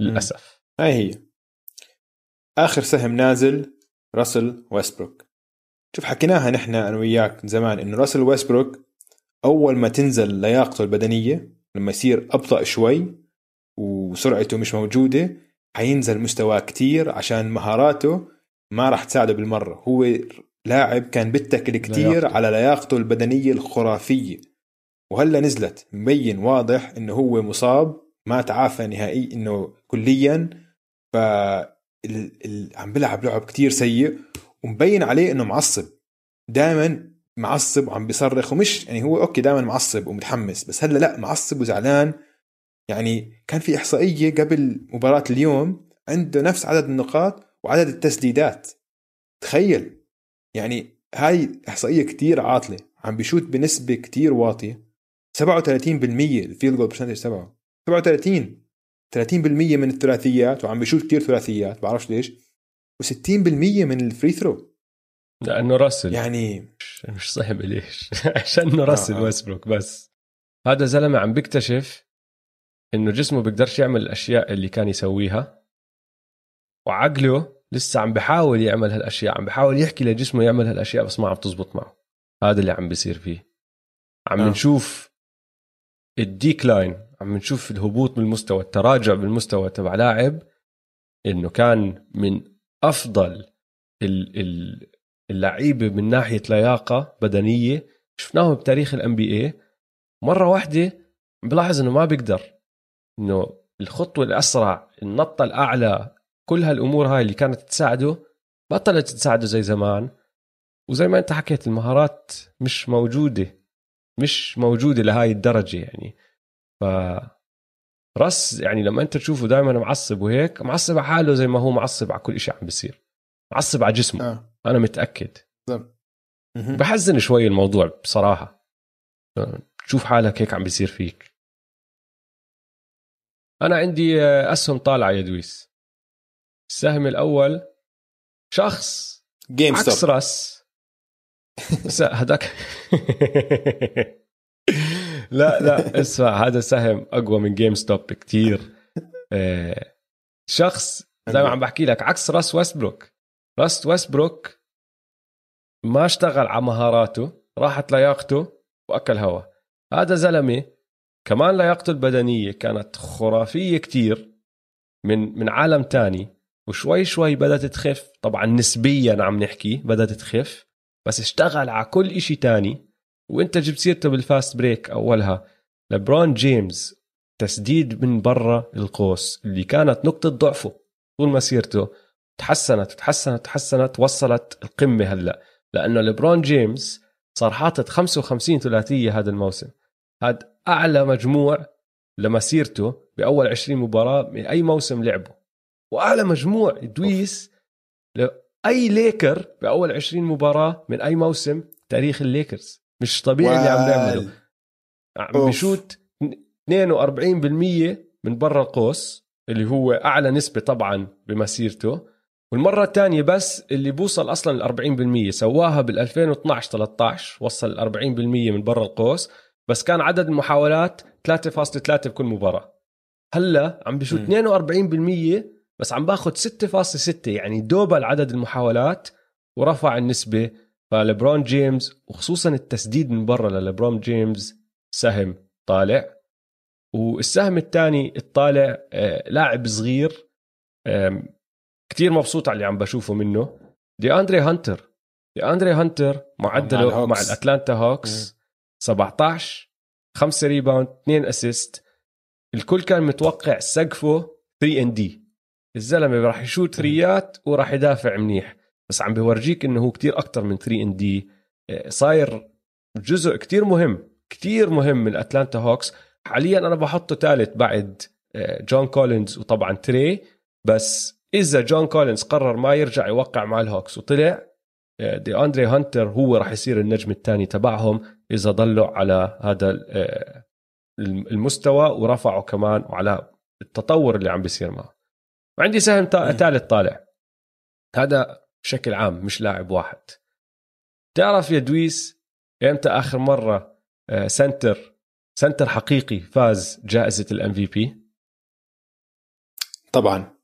للأسف. هاي هي. آخر سهم نازل راسل ويستبروك. شوف حكيناها نحن أنا وياك زمان إنه راسل ويستبروك أول ما تنزل لياقته البدنية لما يصير أبطأ شوي وسرعته مش موجودة حينزل مستواه كتير عشان مهاراته ما راح تساعده بالمرة. هو لاعب كان بيتكل كتير لياقته. على لياقته البدنية الخرافية. وهلا نزلت مبين واضح إنه هو مصاب ما تعافى نهائي إنه كليا. ف عم بيلعب لعب كتير سيء ومبين عليه إنه معصب. دائما معصب وعم بيصرخ ومش يعني هو أوكي دائما معصب ومتحمس بس هلأ لأ معصب وزعلان. يعني كان في إحصائية قبل مباراة اليوم عنده نفس عدد النقاط وعدد التسديدات. تخيل. يعني هاي إحصائية كتير عاطلة عم بيشوت بنسبة كتير واطية. 37% ال field goal percentage تبعه. 37 30% من الثلاثيات وعم بيشوت كتير ثلاثيات بعرفش ليش. و60% من ال free throw لأنه راسل. يعني مش, صعب ليش عشان راسل آه، آه. ويسبروك بس. هذا زلمة عم بيكتشف إنه جسمه بيقدرش يعمل الأشياء اللي كان يسويها. وعقله لسه عم بحاول يعمل هالأشياء عم بحاول يحكي لجسمه يعمل هالأشياء بس ما عم تزبط معه. هذا اللي عم بيصير فيه. عم آه. نشوف ال decline عم نشوف الهبوط بالمستوى التراجع بالمستوى تبع لاعب إنه كان من أفضل ال- ال- اللعيبة من ناحية لياقة بدنية شفناهم بتاريخ ال NBA مرة واحدة بلاحظ إنه ما بيقدر إنه الخطوة الأسرع النطة الأعلى كل هالأمور هاي اللي كانت تساعده بطلت تساعده زي زمان. وزي ما أنت حكيت المهارات مش موجودة مش موجودة لهاي الدرجة يعني. ف رس يعني لما أنت تشوفه دائما معصب وهيك معصب على حاله زي ما هو معصب على كل شيء عم بيصير معصب على جسمه. آه. أنا متأكد. بحزن شوي الموضوع بصراحة. تشوف حالك هيك عم بيصير فيك. أنا عندي آه، أسهم طالعة يا دويس. السهم الأول شخص جيم عكس ستوب رأس. بس هذاك لا لا اسمع هذا سهم أقوى من جيم ستوب كثير شخص زي ما عم بحكي لك عكس رأس ويستبروك راس ويستبروك ما اشتغل على مهاراته راحت لياقته وأكل هوا. هذا زلمة كمان لياقته البدنية كانت خرافية كتير من من عالم تاني وشوي شوي بدأت تخف. طبعا نسبيا عم نحكي بدأت تخف بس اشتغل على كل إشي تاني. وإنت جبت سيرته بال fast break أولها. لبرون جيمس تسديد من برا القوس اللي كانت نقطة ضعفه طول مسيرته. تحسنت تحسنت تحسنت وصلت القمة هلأ. لأنه لبرون جيمس صار حاطط 55 ثلاثية هذا الموسم. هذا أعلى مجموع لمسيرته بأول 20 مباراة من أي موسم لعبه. وأعلى مجموع دويس لأي ليكر بأول 20 مباراة من أي موسم تاريخ الليكرز. مش طبيعي اللي عم بعمله. عم. بشوت 42% من برا القوس اللي هو أعلى نسبة طبعا بمسيرته. والمرة الثانية بس اللي بوصل أصلا ل 40% سواها بال 2012 13 وصل ل 40% من برا القوس بس كان عدد المحاولات 3.3 بكل مباراة هلأ عم بشوت م. 42% بس عم باخذ 6.6 يعني double عدد المحاولات ورفع النسبة فليبرون جيمس وخصوصا التسديد من برا لليبرون جيمس سهم طالع والسهم الثاني الطالع آه، لاعب صغير كتير مبسوط على اللي عم بشوفه منه. دي أندري هانتر. دي أندري هانتر مع معدله الهوكس. مع الأتلانتا هوكس. 17 5 rebound 2 assist. الكل كان متوقع سقفه 3 and D الزلمة راح يشوت ثريات وراح يدافع منيح. بس عم بورجيك إنه هو كتير أكتر من 3 and D صاير جزء كتير مهم كتير مهم من اتلانتا هوكس. حاليا أنا بحطه ثالث بعد آه، جون كولينز وطبعا تري. بس إذا جون كولينز قرر ما يرجع يوقع مع الهوكس وطلع آه، دي أندري هانتر هو راح يصير النجم الثاني تبعهم إذا ضلوا على هذا آه، المستوى ورفعوا كمان وعلى التطور اللي عم بيصير معه. وعندي سهم مم. ثالث طالع. هذا بشكل عام مش لاعب واحد. تعرف يا دويس إمتى آخر مرة آه، center center حقيقي فاز جائزة ال MVP طبعا.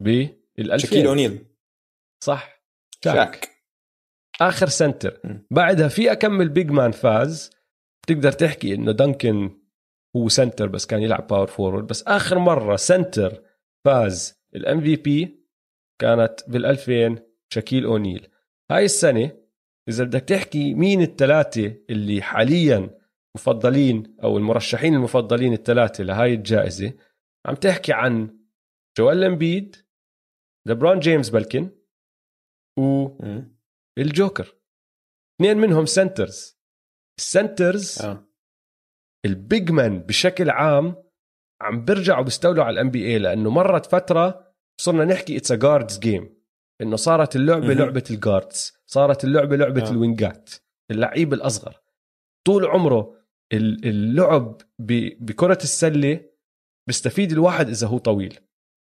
بال شاكيل 2000 أونيل. صح. شاك. شاك. آخر center. بعدها في أكم big man فاز. بتقدر تحكي إنه دانكن هو center بس كان يلعب power forward بس آخر مرة center فاز ال MVP كانت بال 2000 شاكيل أونيل. هاي السنة إذا بدك تحكي مين الثلاثة اللي حاليا مفضلين أو المرشحين المفضلين الثلاثة لهاي الجائزة عم تحكي عن جوال امبيد لبرون جيمس بلكن مم. والجوكر اثنين منهم centers. ال centers آه. ال big man بشكل عام عم بيرجعوا بيستولوا على ال NBA لأنه مرت فترة صرنا نحكي it's guards game إنه صارت اللعبة مهم. لعبة ال guards صارت اللعبة لعبة آه. الوينجات. اللعيب الأصغر. طول عمره ال- اللعب بكرة السلة بيستفيد الواحد إذا هو طويل.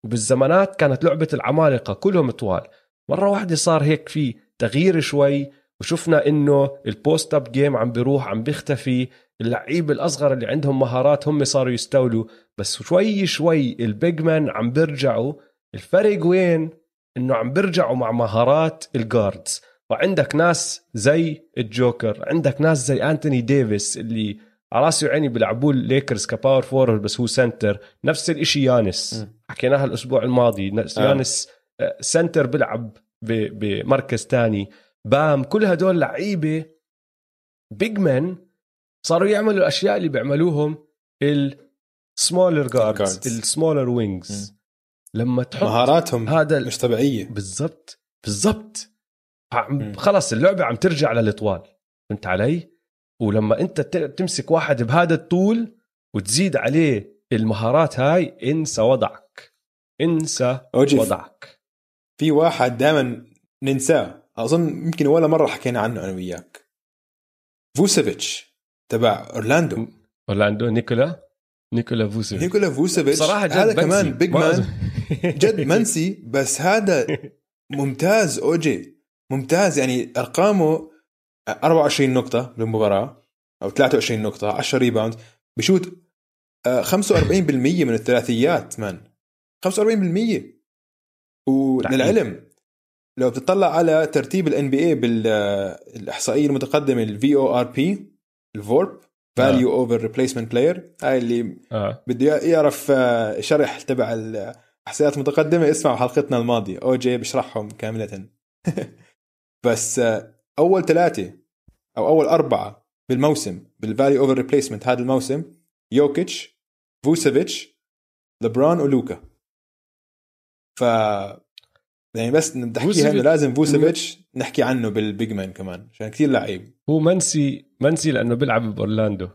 وبالزمانات كانت لعبة العمالقة كلهم طوال. مرة واحدة صار هيك في تغيير شوي وشفنا إنه ال post up game عم بيروح عم بيختفي. اللعيب الأصغر اللي عندهم مهارات هم صاروا يستولوا. بس شوي شوي ال big man عم بيرجعوا. الفرق وين؟ إنه عم بيرجعوا مع مهارات ال guards وعندك ناس زي الجوكر عندك ناس زي انتوني ديفيس اللي على راسي وعيني بيلعبوه الليكرز ك power forward بس هو center نفس الإشي يانس. حكيناها الأسبوع الماضي. آه. يانس آه، center بيلعب ب- بمركز تاني. بام كل هدول لعيبة big man صاروا يعملوا الأشياء اللي بيعملوهم ال smaller guards. ال smaller wings لما تحط مهاراتهم هذا مش طبيعية. بالضبط. بالضبط. خلص اللعبة عم ترجع للطوال. فهمت علي؟ ولما انت تمسك واحد بهذا الطول وتزيد عليه المهارات هاي انسى وضعك. انسى OG وضعك. في واحد دائما ننساه. أظن يمكن ولا مرة حكينا عنه أنا وياك. فوسيفيتش تبع أورلاندو. أورلاندو نيكولا. نيكولا فوسيفيتش. نيكولا فوسيفيتش. بصراحه جد هذا. كمان big ma- man جد منسي بس هذا ممتاز OG. ممتاز يعني أرقامه 24 نقطة بالمباراه أو 23 نقطة 10 rebound بشوت آه، 45% من الثلاثيات man. 45% وللعلم لو بتطلع على ترتيب ال NBA بالاحصائيه المتقدمة ال VORP ال VORP value over replacement player هاي اللي آه. بده يعرف آه، شرح تبع الاحصائيات المتقدمه اسمعوا حلقتنا الماضية. OG بشرحهم كاملة. بس آه، أول ثلاثة أو أول أربعة بالموسم بال value over replacement هذا الموسم يوكيتش فوسيفيتش ليبرون ولوكا ف يعني بس نحكيها انه فوسيفيتش- لازم فوسيفيتش نحكي عنه بال big man كمان عشان كثير لعيب. هو منسي منسي لأنه بيلعب بأورلاندو.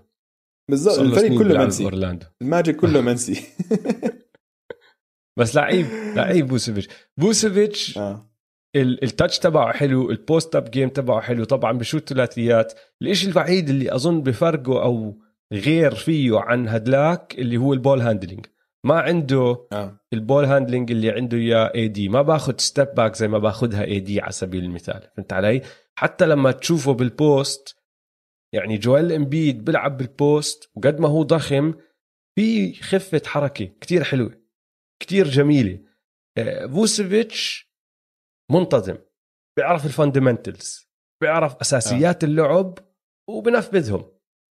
بالضبط له الفريق كله منسي. بأورلاندو. الماجيك كله منسي. بس لعيب لعيب فوسيفيتش فوسيفيتش آه. ال- ال touch تبعه حلو ال post up game تبعه حلو طبعا بشوت ثلاثيات. الإشي الوحيد اللي أظن بفرقه أو غير فيه عن هدلاك اللي هو ال ball handling ما عنده آه. ال ball handling اللي عنده اياه AD ما باخذ step back زي ما باخذها AD على سبيل المثال. فهمت علي؟ حتى لما تشوفه بال post يعني جويل امبيد بيلعب بال post وقد ما هو ضخم في خفة حركة كتير حلوة كتير جميلة. آه، فوتشيفيتش منتظم بيعرف ال fundamentals بيعرف أساسيات اللعب وبنفذهم.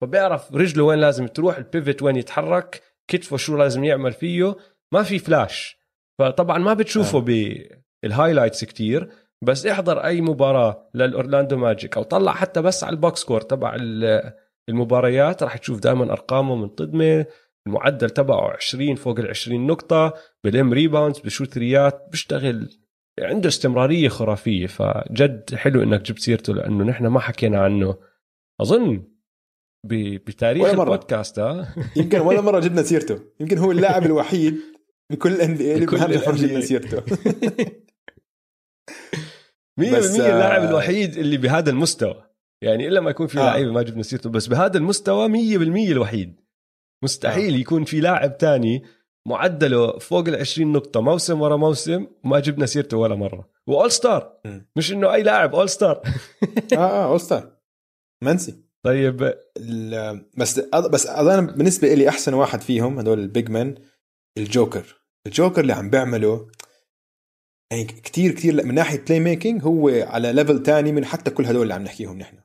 فبيعرف رجله وين لازم تروح ال pivot وين يتحرك كتفه شو لازم يعمل فيه. ما في فلاش. فطبعا ما بتشوفه آه. بال highlights كتير بس احضر أي مباراة للأورلاندو ماجيك أو طلع حتى بس على ال box score تبع ال- المباريات. راح تشوف دائما أرقامه منتظمه المعدل تبعه 20 فوق ال 20 نقطة بلم rebounds بشوت threeات بيشتغل عنده استمرارية خرافية فجد حلو إنك جبت سيرته لأنه نحن ما حكينا عنه أظن بتاريخ ولا مرة. البودكاست ها يمكن ولا مرة جبنا سيرته يمكن هو اللاعب الوحيد بكل NBA اللي ما جبنا. سيرته 100% بس، آه، اللاعب الوحيد اللي بهذا المستوى يعني إلا ما يكون في آه. لعيبة ما جبنا سيرته بس بهذا المستوى 100% الوحيد مستحيل آه. يكون في لاعب تاني معدله فوق ال 20 نقطة موسم ورا موسم وما جبنا سيرته ولا مرة. و All-Star. مش إنه أي لاعب All-Star آه آه All-Star منسي. طيب. بس بس أظن بالنسبة لي أحسن واحد فيهم هدول ال big man الجوكر. الجوكر اللي عم بيعمله يعني كتير كتير من ناحية playmaking هو على level تاني من حتى كل هدول اللي عم نحكيهم نحن.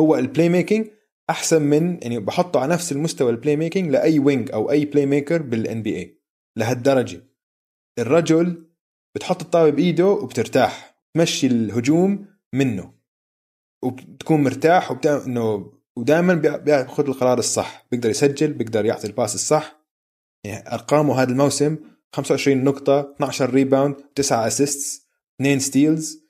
هو ال playmaking أحسن من يعني بحطه على نفس المستوى ال playmaking لأي wing أو أي playmaker بال NBA لهالدرجة. الرجل بتحط الطاولة بإيده وبترتاح تمشي الهجوم منه وبتكون مرتاح وبتعمل إنه ودائما بياخذ القرار الصح بيقدر يسجل بيقدر يعطي ال pass الصح. يعني أرقامه هذا الموسم 25 نقطة 12 rebound 9 assists 2 steals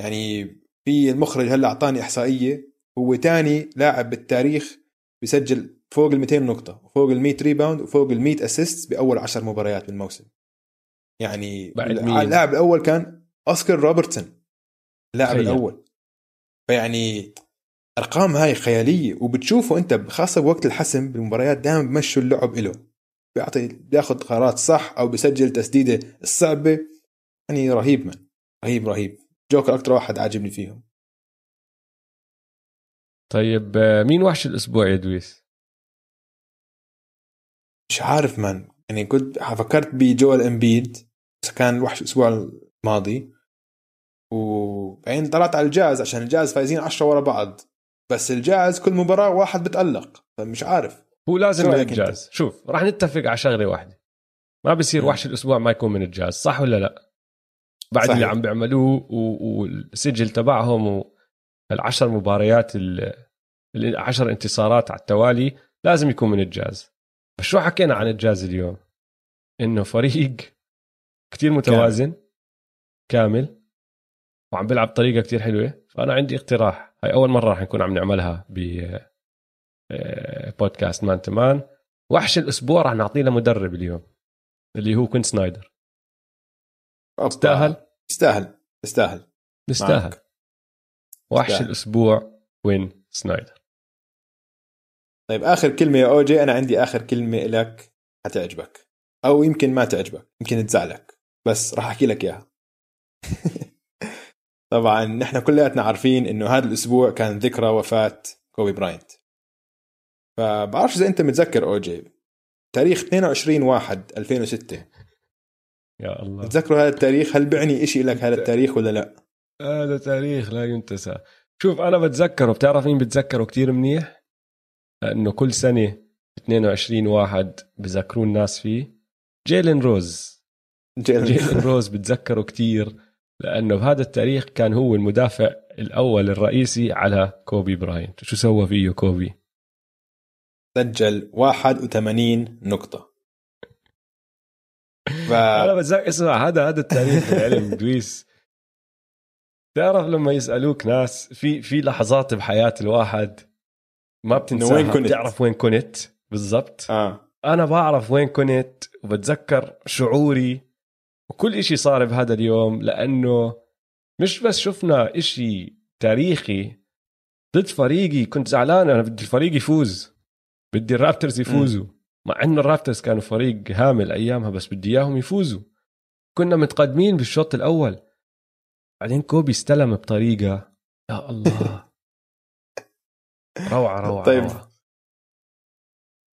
يعني في المخرج هلأ أعطاني إحصائية هو تاني لاعب بالتاريخ بيسجل فوق ال 200 نقطة وفوق ال 100 rebound وفوق ال 100 assist بأول 10 مباريات بالموسم يعني؟ اللاعب الأول كان أوسكار روبرتسون اللاعب. الأول فيعني أرقام هاي خيالية وبتشوفه أنت خاصة بوقت الحسم بالمباريات دائما بمشوا اللعب له بيعطي بياخذ قرارات صح أو بيسجل تسديدة الصعبة يعني رهيب من رهيب رهيب جوكر أكثر واحد عاجبني فيهم طيب آه، مين وحش الأسبوع يا دويس؟ مش عارف من يعني كنت فكرت بجويل امبيد بس كان وحش الأسبوع الماضي. وبعدين طلعت على الجاز عشان الجاز فايزين 10 ورا بعض. بس الجاز كل مباراة واحد بتألق فمش عارف. هو لازم من؟ الجاز. شوف راح نتفق على شغلة واحدة. ما بصير. وحش الأسبوع ما يكون من الجاز صح ولا لا؟ بعد صحيح. اللي عم بيعملوه والسجل تبعهم والعشر مباريات ال- العشر انتصارات على التوالي لازم يكون من الجاز. شو حكينا عن الجاز اليوم؟ إنه فريق كتير متوازن كامل وعم بيلعب بطريقه كتير حلوة. فأنا عندي اقتراح. هاي أول مرة رح نكون عم نعملها ب بودكاست مان تو مان وحش الأسبوع رح نعطيه لمدرب اليوم اللي هو كوين سنايدر. أوبا. يستاهل يستاهل. يستاهل. وحش. الأسبوع كوين سنايدر. طيب آخر كلمة يا أوجي أنا عندي آخر كلمة لك حتعجبك. أو يمكن ما تعجبك يمكن تزعلك بس راح أحكي لك إياها. طبعا نحن كلياتنا عارفين إنه هذا الأسبوع كان ذكرى وفاة كوبي براينت. فبعرفش إذا أنت متذكر أوجي تاريخ 22 1 2006 يا الله. تذكروا هذا التاريخ؟ هل بعني إشي لك هذا التاريخ ولا لا؟ هذا تاريخ لا ينتسى. شوف أنا بتذكره. بتعرف مين بتذكره كتير منيح؟ لأنه كل سنة 22 واحد بذكرون الناس فيه. جيلين روز. جيلين. روز بتذكره كتير لأنه بهذا التاريخ كان هو المدافع الأول الرئيسي على كوبي براينت شو سوى فيه كوبي؟ سجل 81 نقطة. ف... أنا بتذكر اسمع هذا هذا التاريخ العلم دويس تعرف لما يسألوك ناس في في لحظات بحياة الواحد ما بتنساها. وين كنت؟ بتعرف وين كنت. بالضبط. آه. أنا بعرف وين كنت وبتذكر شعوري وكل إشي صار بهذا اليوم لأنه مش بس شفنا إشي تاريخي ضد فريقي كنت زعلان أنا بدي الفريق يفوز. بدي الرابترز يفوزوا. مع إنه الرابترز كانوا فريق هامل أيامها بس بدي إياهم يفوزوا. كنا متقدمين بالشوط الأول. بعدين كوبي استلم بطريقة يا الله. روعة روعة طيب. روعة.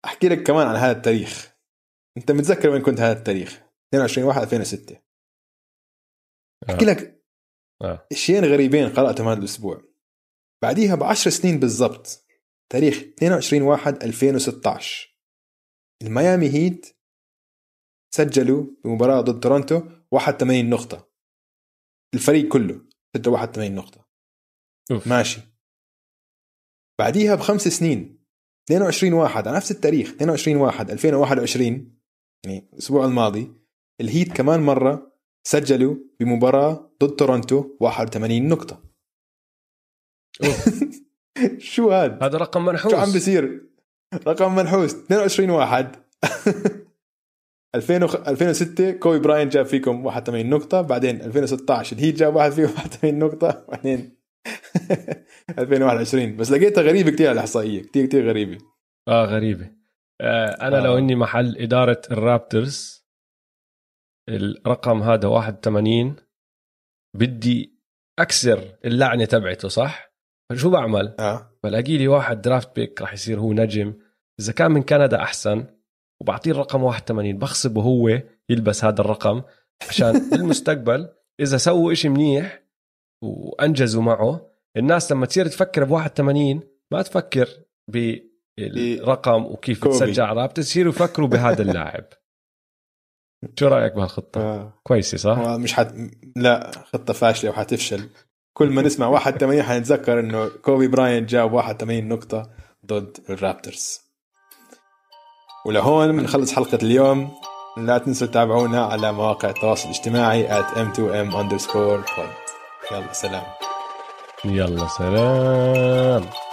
أحكي لك كمان عن هذا التاريخ. أنت متذكر وين كنت هذا التاريخ؟ 22 1 2006 أحكي لك آه. شيئين غريبين قرأتهم هذا الأسبوع. بعديها ب 10 سنين بالضبط تاريخ 22 1 2016 الميامي هيت سجلوا بمباراة ضد تورونتو 81 نقطة. الفريق كله سجل 81 نقطة. أوف. ماشي. بعديها بخمس سنين 22 واحد على نفس التاريخ 22 واحد 2021 يعني الأسبوع الماضي الهيت كمان مرة سجلوا بمباراة ضد تورونتو 81 نقطة شو هاد؟ هذا رقم منحوس شو عم بيصير؟ رقم منحوس 22 واحد 2000 2006 كوبي براينت جاب فيكم 81 نقطة بعدين 2016 الهيت جاب واحد فيكم 81 نقطة بعدين 2021 بس لقيتها غريبة كتير الإحصائية كتير كتير غريبة آه غريبة آه أنا آه. لو آه. إني محل إدارة الرابترز الرقم هذا 81 بدي أكسر اللعنة تبعته صح؟ فشو بعمل؟ آه بلاقي لي واحد درافت بيك راح يصير هو نجم إذا كان من كندا أحسن وبعطيه الرقم 81 بخصبه هو يلبس هذا الرقم عشان بالمستقبل إذا سووا إشي منيح وأنجزوا معه. الناس لما تصير تفكر ب 81 ما تفكر بالرقم وكيف كوبي. على رابترز يصيروا يفكروا بهذا اللاعب. شو رأيك بهالخطة؟ آه. كويسة صح؟ مش حت... لا خطة فاشلة وحتفشل. كل ما نسمع 81 حنتذكر إنه كوبي براينت جاب 81 نقطة ضد الرابترز. ولهون بنخلص حلقة اليوم. لا تنسوا تتابعونا على مواقع التواصل الاجتماعي at m2m underscore pod. يلا سلام. يلا سلام.